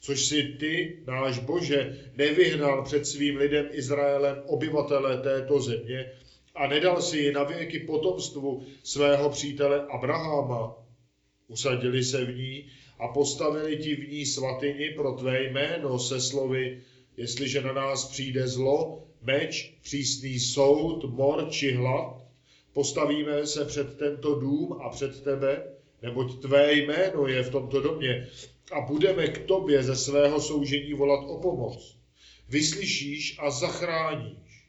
Což si ty, náš Bože, nevyhnal před svým lidem Izraelem obyvatele této země a nedal si ji na věky potomstvu svého přítele Abraháma. Usadili se v ní a postavili ti v ní svatyni pro tvé jméno se slovy, jestliže na nás přijde zlo, meč, přísný soud, mor či hlad, postavíme se před tento dům a před tebe, neboť tvé jméno je v tomto domě a budeme k tobě ze svého soužení volat o pomoc. Vyslyšíš a zachráníš.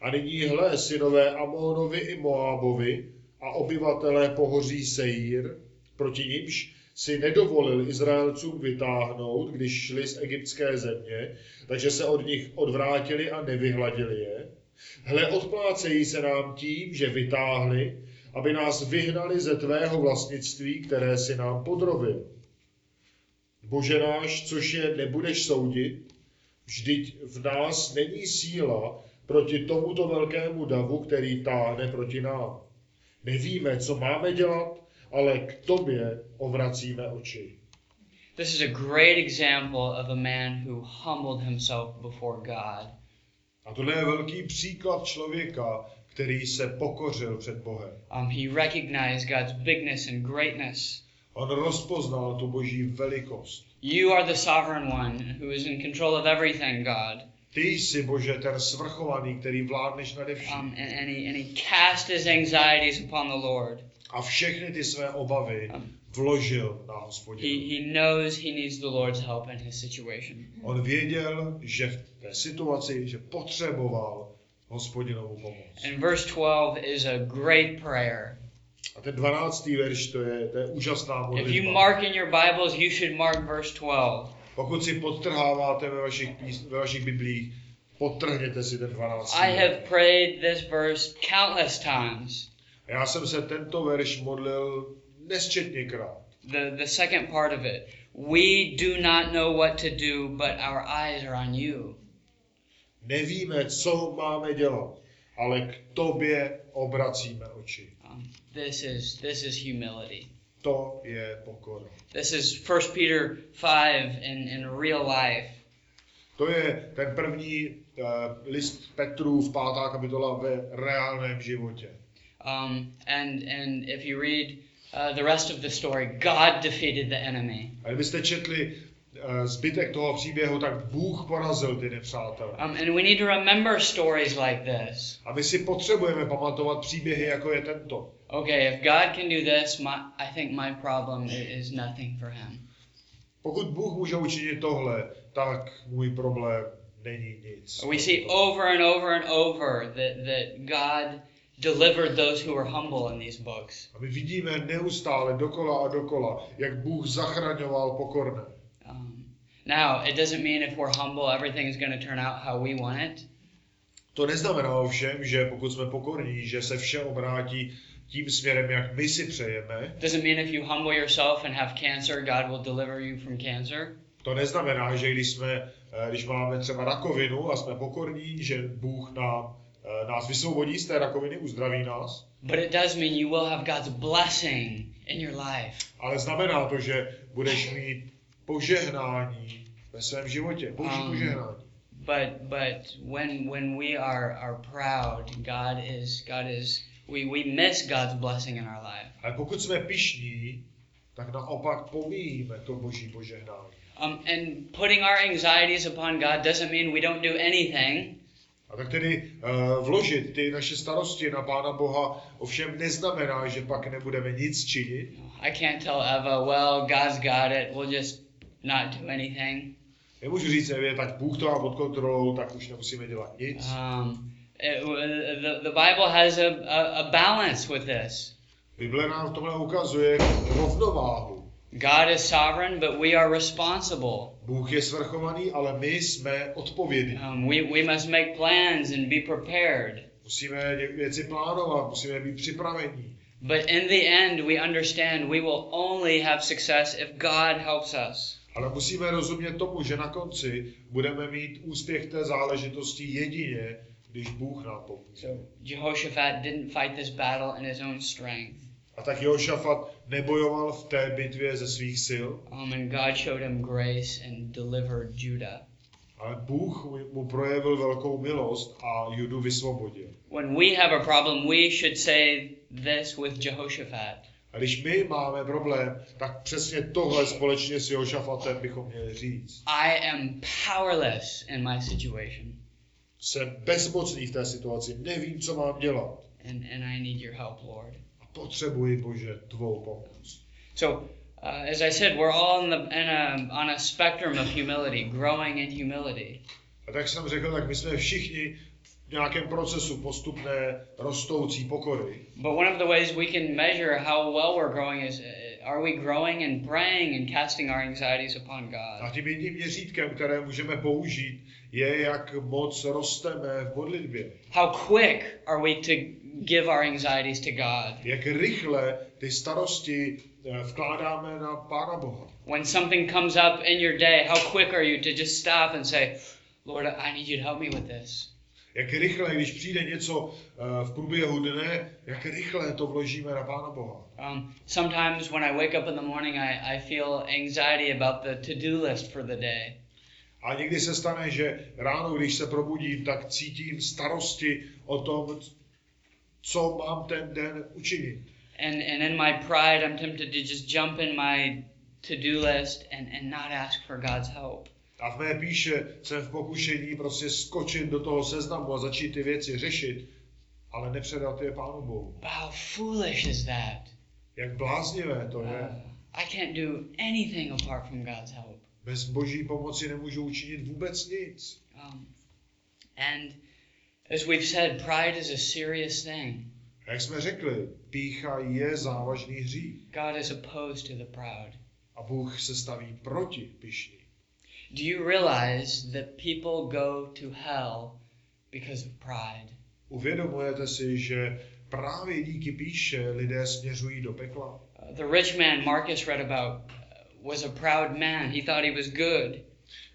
A nyní hle, synové Amónovi i Moábovi a obyvatelé pohoří Seír, proti nimž si nedovolil Izraelcům vytáhnout, když šli z egyptské země, takže se od nich odvrátili a nevyhladili je. Hle, odplácejí se nám tím, že vytáhli, aby nás vyhnali ze tvého vlastnictví, které si nám podrobil. Bože náš, což je nebudeš soudit, vždyť v nás není síla proti tomuto velkému davu, který táhne proti nám. Nevíme, co máme dělat, ale k tobě obracíme oči. This is a great example of a man who humbled himself before God. A tohle je velký příklad člověka, který se pokořil před Bohem. Um, he recognized God's bigness and greatness. On rozpoznal tu boží velikost. You are the sovereign one who is in control of everything, God. Ty jsi, Bože, ten svrchovaný, který vládneš nade vším. Um, and, and, he, and he cast his anxieties upon the Lord. A všechny ty své obavy vložil na He, hospodina. he knows he needs the Lord's help in his situation. On věděl, že v té situaci, že potřeboval hospodinovou pomoc. And verse 12 is a great prayer. A ten 12. verš, to je, to je úžasná If you modlitba. mark in your Bibles, you should mark verse 12. Pokud si podtrháváte ve vašich, ve vašich biblích, podtrhněte si ten 12. I have prayed this verse countless times. Já jsem se tento verš modlil nesčetněkrát. The, the second part of it. We do not know what to do, but our eyes are on you. Nevíme, co máme dělat, ale k tobě obracíme oči. Um, this is this is humility. To je pokora. This is 1 Peter 5 in, in real life. To je ten první uh, list Petrův, pátá kapitola ve reálném životě. Um, and and if you read uh, the rest of the story, God defeated the enemy. A kdybyste četli uh, zbytek toho příběhu, tak Bůh porazil ty nepřátele. Um, and we need to remember stories like this. A my si potřebujeme pamatovat příběhy, jako je tento. Okay, if God can do this, my, I think my problem is nothing for Him. Pokud Bůh může učinit tohle, tak můj problém není nic. We see over and over and over that, that God delivered those who were humble in these books. A my vidíme neustále dokola a dokola, jak Bůh zachraňoval pokorné. Um, now, it doesn't mean if we're humble, everything's going to turn out how we want it. To neznamená ovšem, že pokud jsme pokorní, že se vše obrátí tím směrem, jak my si přejeme. Doesn't mean if you humble yourself and have cancer, God will deliver you from cancer. To neznamená, že když, jsme, eh, když máme třeba rakovinu a jsme pokorní, že Bůh nám, nás vysvobodí z té rakoviny, uzdraví nás. But it does mean you will have God's blessing in your life. Ale znamená to, že budeš mít požehnání ve svém životě. Boží Um, požehnání. But but when when we are are proud, God is God is we, we miss God's blessing in our life. Ale pokud jsme pišní, tak naopak pomíjíme to boží požehnání. Um, and putting our anxieties upon God doesn't mean we don't do anything. A tak tedy uh, vložit ty naše starosti na Pána Boha ovšem neznamená, že pak nebudeme nic činit. I can't tell Eva, well, God's got it. We'll just not do anything. Nemůžu říct Evě, tak Bůh to má pod kontrolou, tak už nemusíme dělat nic. Um, it, the, the Bible has a, a, a balance with this. Bible nám v tomhle ukazuje rovnováhu. God is sovereign, but we are responsible. Bůh je svrchovaný, ale my jsme odpovědní. Um, we, we must make plans and be prepared. Musíme věci plánovat, musíme být připravení. But in the end, we understand we will only have success if God helps us. Ale musíme rozumět tomu, že na konci budeme mít úspěch té záležitosti jedině, když Bůh nám pomůže. So Jehoshaphat didn't fight this battle in his own strength. A tak Jošafat nebojoval v té bitvě ze svých sil, Um, and God showed him grace and delivered Judah. ale Bůh mu- projevil velkou milost a Judu vysvobodil. When we have a problem, we should say this with Jehoshaphat. A když my máme problém, tak přesně tohle společně s Jošafatem bychom měli říct. I am powerless in my situation, Jsem bezmocný v té situaci, nevím, co mám dělat. and, and I need your help, Lord. A potřebuji, Bože, tvou pomoc. So, uh, as I said, we're all in the, in a, on a spectrum of humility, growing in humility. A tak jsem řekl, tak my jsme všichni v nějakém procesu postupné rostoucí pokory. But one of the ways we can measure how well we're growing is uh, are we growing and praying and casting our anxieties upon A God? tím jedním měřítkem, které můžeme použít, je, jak moc rosteme v modlitbě. How quick are we to give our anxieties to God? Jak rychle ty starosti eh, vkládáme na Pána Boha. When something comes up in your day, how quick are you to just stop and say, Lord, I need you to help me with this? Jak rychle, když přijde něco eh, v průběhu dne, jak rychle to vložíme na Pána Boha. Um, sometimes when I wake up in the morning, I, I feel anxiety about the to do list for the day. A někdy se stane, že ráno, když se probudím, tak cítím starosti o tom, co mám ten den učinit. And, and in my pride, I'm tempted to just jump in my to do list and, and not ask for God's help. A v mé píše jsem v pokušení prostě skočit do toho seznamu a začít ty věci řešit, ale nepředat je Pánu Bohu. How foolish is that? Jak bláznivé to Uh, je. I can't do anything apart from God's help. Bez boží pomoci nemůžu učinit vůbec nic. Um, and As we've said, pride is a serious thing. Jak jsme řekli, pícha je závažný hřích God is opposed to the proud. a Bůh se staví proti pišní. Do you realize that people go to hell because of pride? Uvědomujete si, že právě díky píše lidé směřují do pekla? Uh, the rich man Marcus read about uh, was a proud man. He thought he was good.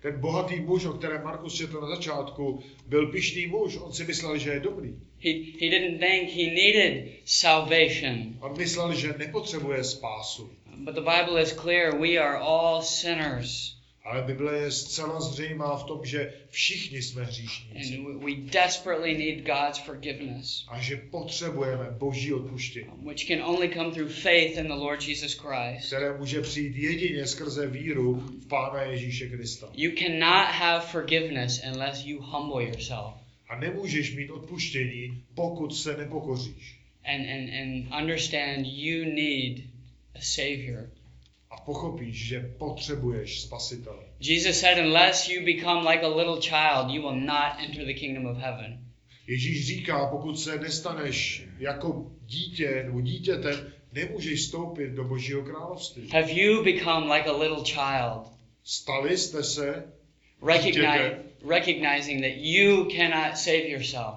Ten bohatý muž, o kterém Markus četl na začátku, byl pišný muž. On si myslel, že je dobrý. He, he didn't think he needed salvation. On myslel, že nepotřebuje spásu. But the Bible is clear we are all sinners. Ale Bible je zcela zřejmá v tom, že všichni jsme hříšníci. And we- we desperately need God's forgiveness, A že potřebujeme boží odpuštění, which can only come through faith in the Lord Jesus Christ. které může přijít jedině skrze víru v Pána Ježíše Krista. You cannot have forgiveness unless you humble yourself A nemůžeš mít odpuštění, pokud se nepokoříš. and, and, and understand you need a Savior. A pochopíš, že potřebuješ spasitele. Jesus said, Unless you become like a little child, you will not enter the kingdom of heaven. Ježíš říká, pokud se nestaneš jako dítě nebo dítětem, nemůžeš vstoupit do Božího království. Have you become like a little child, Stali jste se, recognize, recognizing that you cannot save yourself?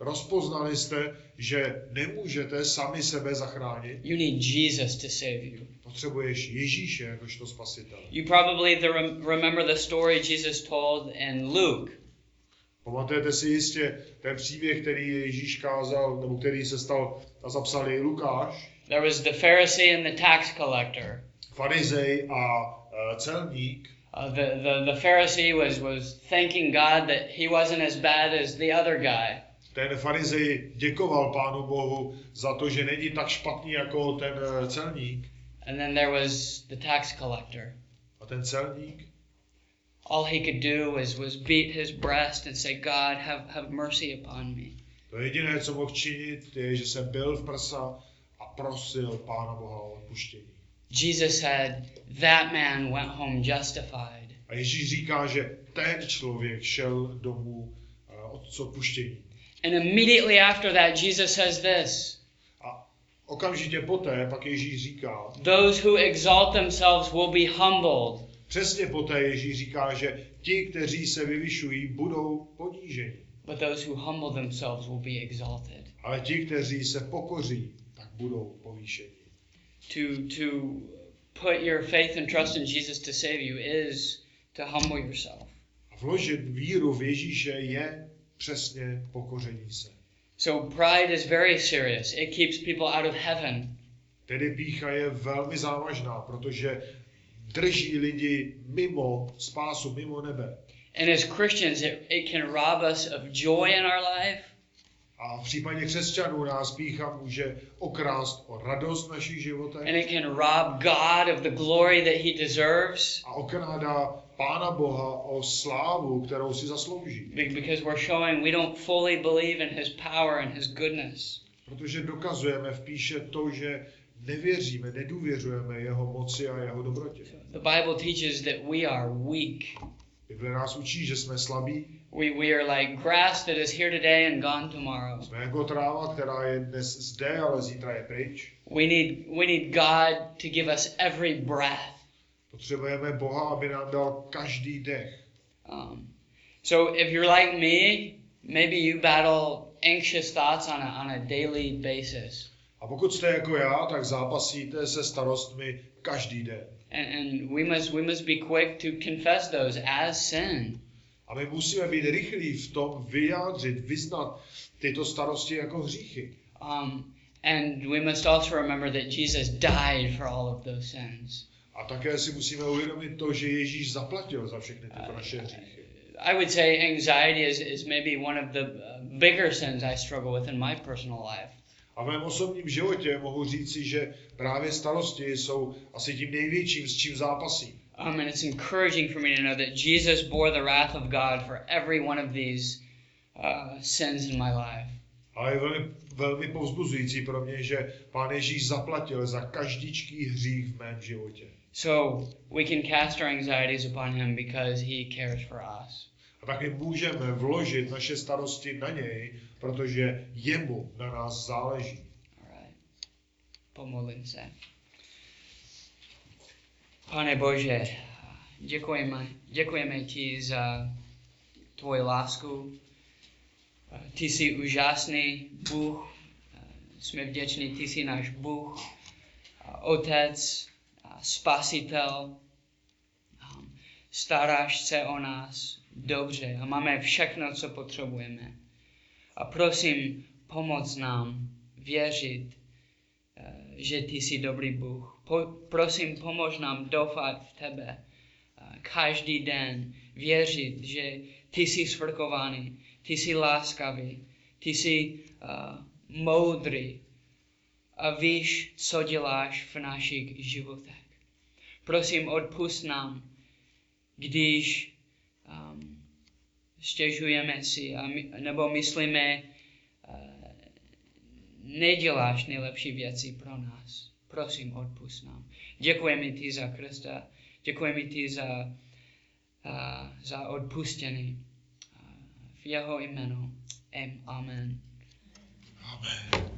rozpoznali jste, že nemůžete sami sebe zachránit, You need Jesus to save you. potřebuješ Ježíše jakožto spasitele. You probably the, remember the story Jesus told in Luke. Pamatujete si jistě ten příběh, který Ježíš kázal, nebo který se stal a zapsal i Lukáš, There was the Pharisee and the tax collector. farizej a e, celník. Uh, the, the, the Pharisee was, was thanking God that he wasn't as bad as the other guy. Ten farizej děkoval Pánu Bohu za to, že není tak špatný jako ten e, celník. And then there was the tax collector. A ten celník, All he could do was, was beat his breast and say, God, have, have mercy upon me. to jediné, co mohl činit, je, že se byl v prsa a prosil Pána Boha o odpuštění. Jesus said, That man went home justified. A Ježíš říká, že ten člověk šel domů e, od odpuštění. And immediately after that, Jesus says this A okamžitě poté pak Ježíš říká, Those who exalt themselves will be humbled, přesně poté Ježíš říká, že ti, kteří se vyvyšují, budou poníženi. but those who humble themselves will be exalted. Ale ti, kteří se pokoří, tak budou povýšeni. To, to put your faith and trust in Jesus to save you is to humble yourself. A vložit víru v Ježíše je přesně pokoření se. So pride is very serious. It keeps people out of heaven. Tedy pícha je velmi závažná, protože drží lidi mimo spásu, mimo nebe. And as Christians, it, it can rob us of joy in our life. A v případě křesťanů nás pícha může okrást o radost v našich životech And it can rob God of the glory that he deserves a okrádá Pána Boha o slávu, kterou si zaslouží. be- because we're showing we don't fully believe in his power and his goodness. Protože dokazujeme v píše to, že nevěříme, nedůvěřujeme jeho moci a jeho dobrotě. The Bible teaches that we are weak. Bible nás učí, že jsme slabí, We, we are like grass that is here today and gone tomorrow. jsme jako tráva, která je dnes zde, ale zítra je pryč. We need, we need God to give us every breath. Potřebujeme Boha, aby nám dal každý dech. Um, so if you're like me, maybe you battle anxious thoughts on a, on a daily basis. A pokud jste jako já, tak zápasíte se starostmi každý den. And, and we must we must be quick to confess those as sin. A my musíme být rychlí v tom vyjádřit, vyznat tyto starosti jako hříchy. Um, and we must also remember that Jesus died for all of those sins. A také si musíme uvědomit to, že Ježíš zaplatil za všechny tyto naše hříchy. I would say anxiety is, is maybe one of the uh, bigger sins I struggle with in my personal life. A v mém osobním životě mohu říci, že právě starosti jsou asi tím největším, s čím zápasím. Um, and it's encouraging for me to know that Jesus bore the wrath of God for every one of these uh, sins in my life. Ale je velmi, velmi povzbuzující pro mě, že Pán Ježíš zaplatil za každičký hřích v mém životě. So we can cast our anxieties upon Him because He cares for us. A taky můžeme vložit naše starosti na něj, protože jemu na nás záleží. Alright. Pomolím se. Pane Bože, děkujeme, děkujeme ti za tvoji lásku. Ty jsi úžasný Bůh. Jsme vděční, ty jsi náš Bůh, Otec, Spasitel. Staráš se o nás dobře a máme všechno, co potřebujeme. A prosím, pomoc nám věřit, eh, že ty jsi dobrý Bůh. Po, prosím, pomož nám doufat v tebe. Eh, každý den věřit, že ty jsi svrkovaný, ty jsi láskavý, ty jsi uh, moudrý a víš, co děláš v našich životech. Prosím, odpust nám, když um, stěžujeme si a my, nebo myslíme, uh, neděláš nejlepší věci pro nás. Prosím, odpust nám. Děkujeme ti za Krista, děkujeme ti za, uh, za odpuštění. Uh, v jeho jménu. Amen. Amen.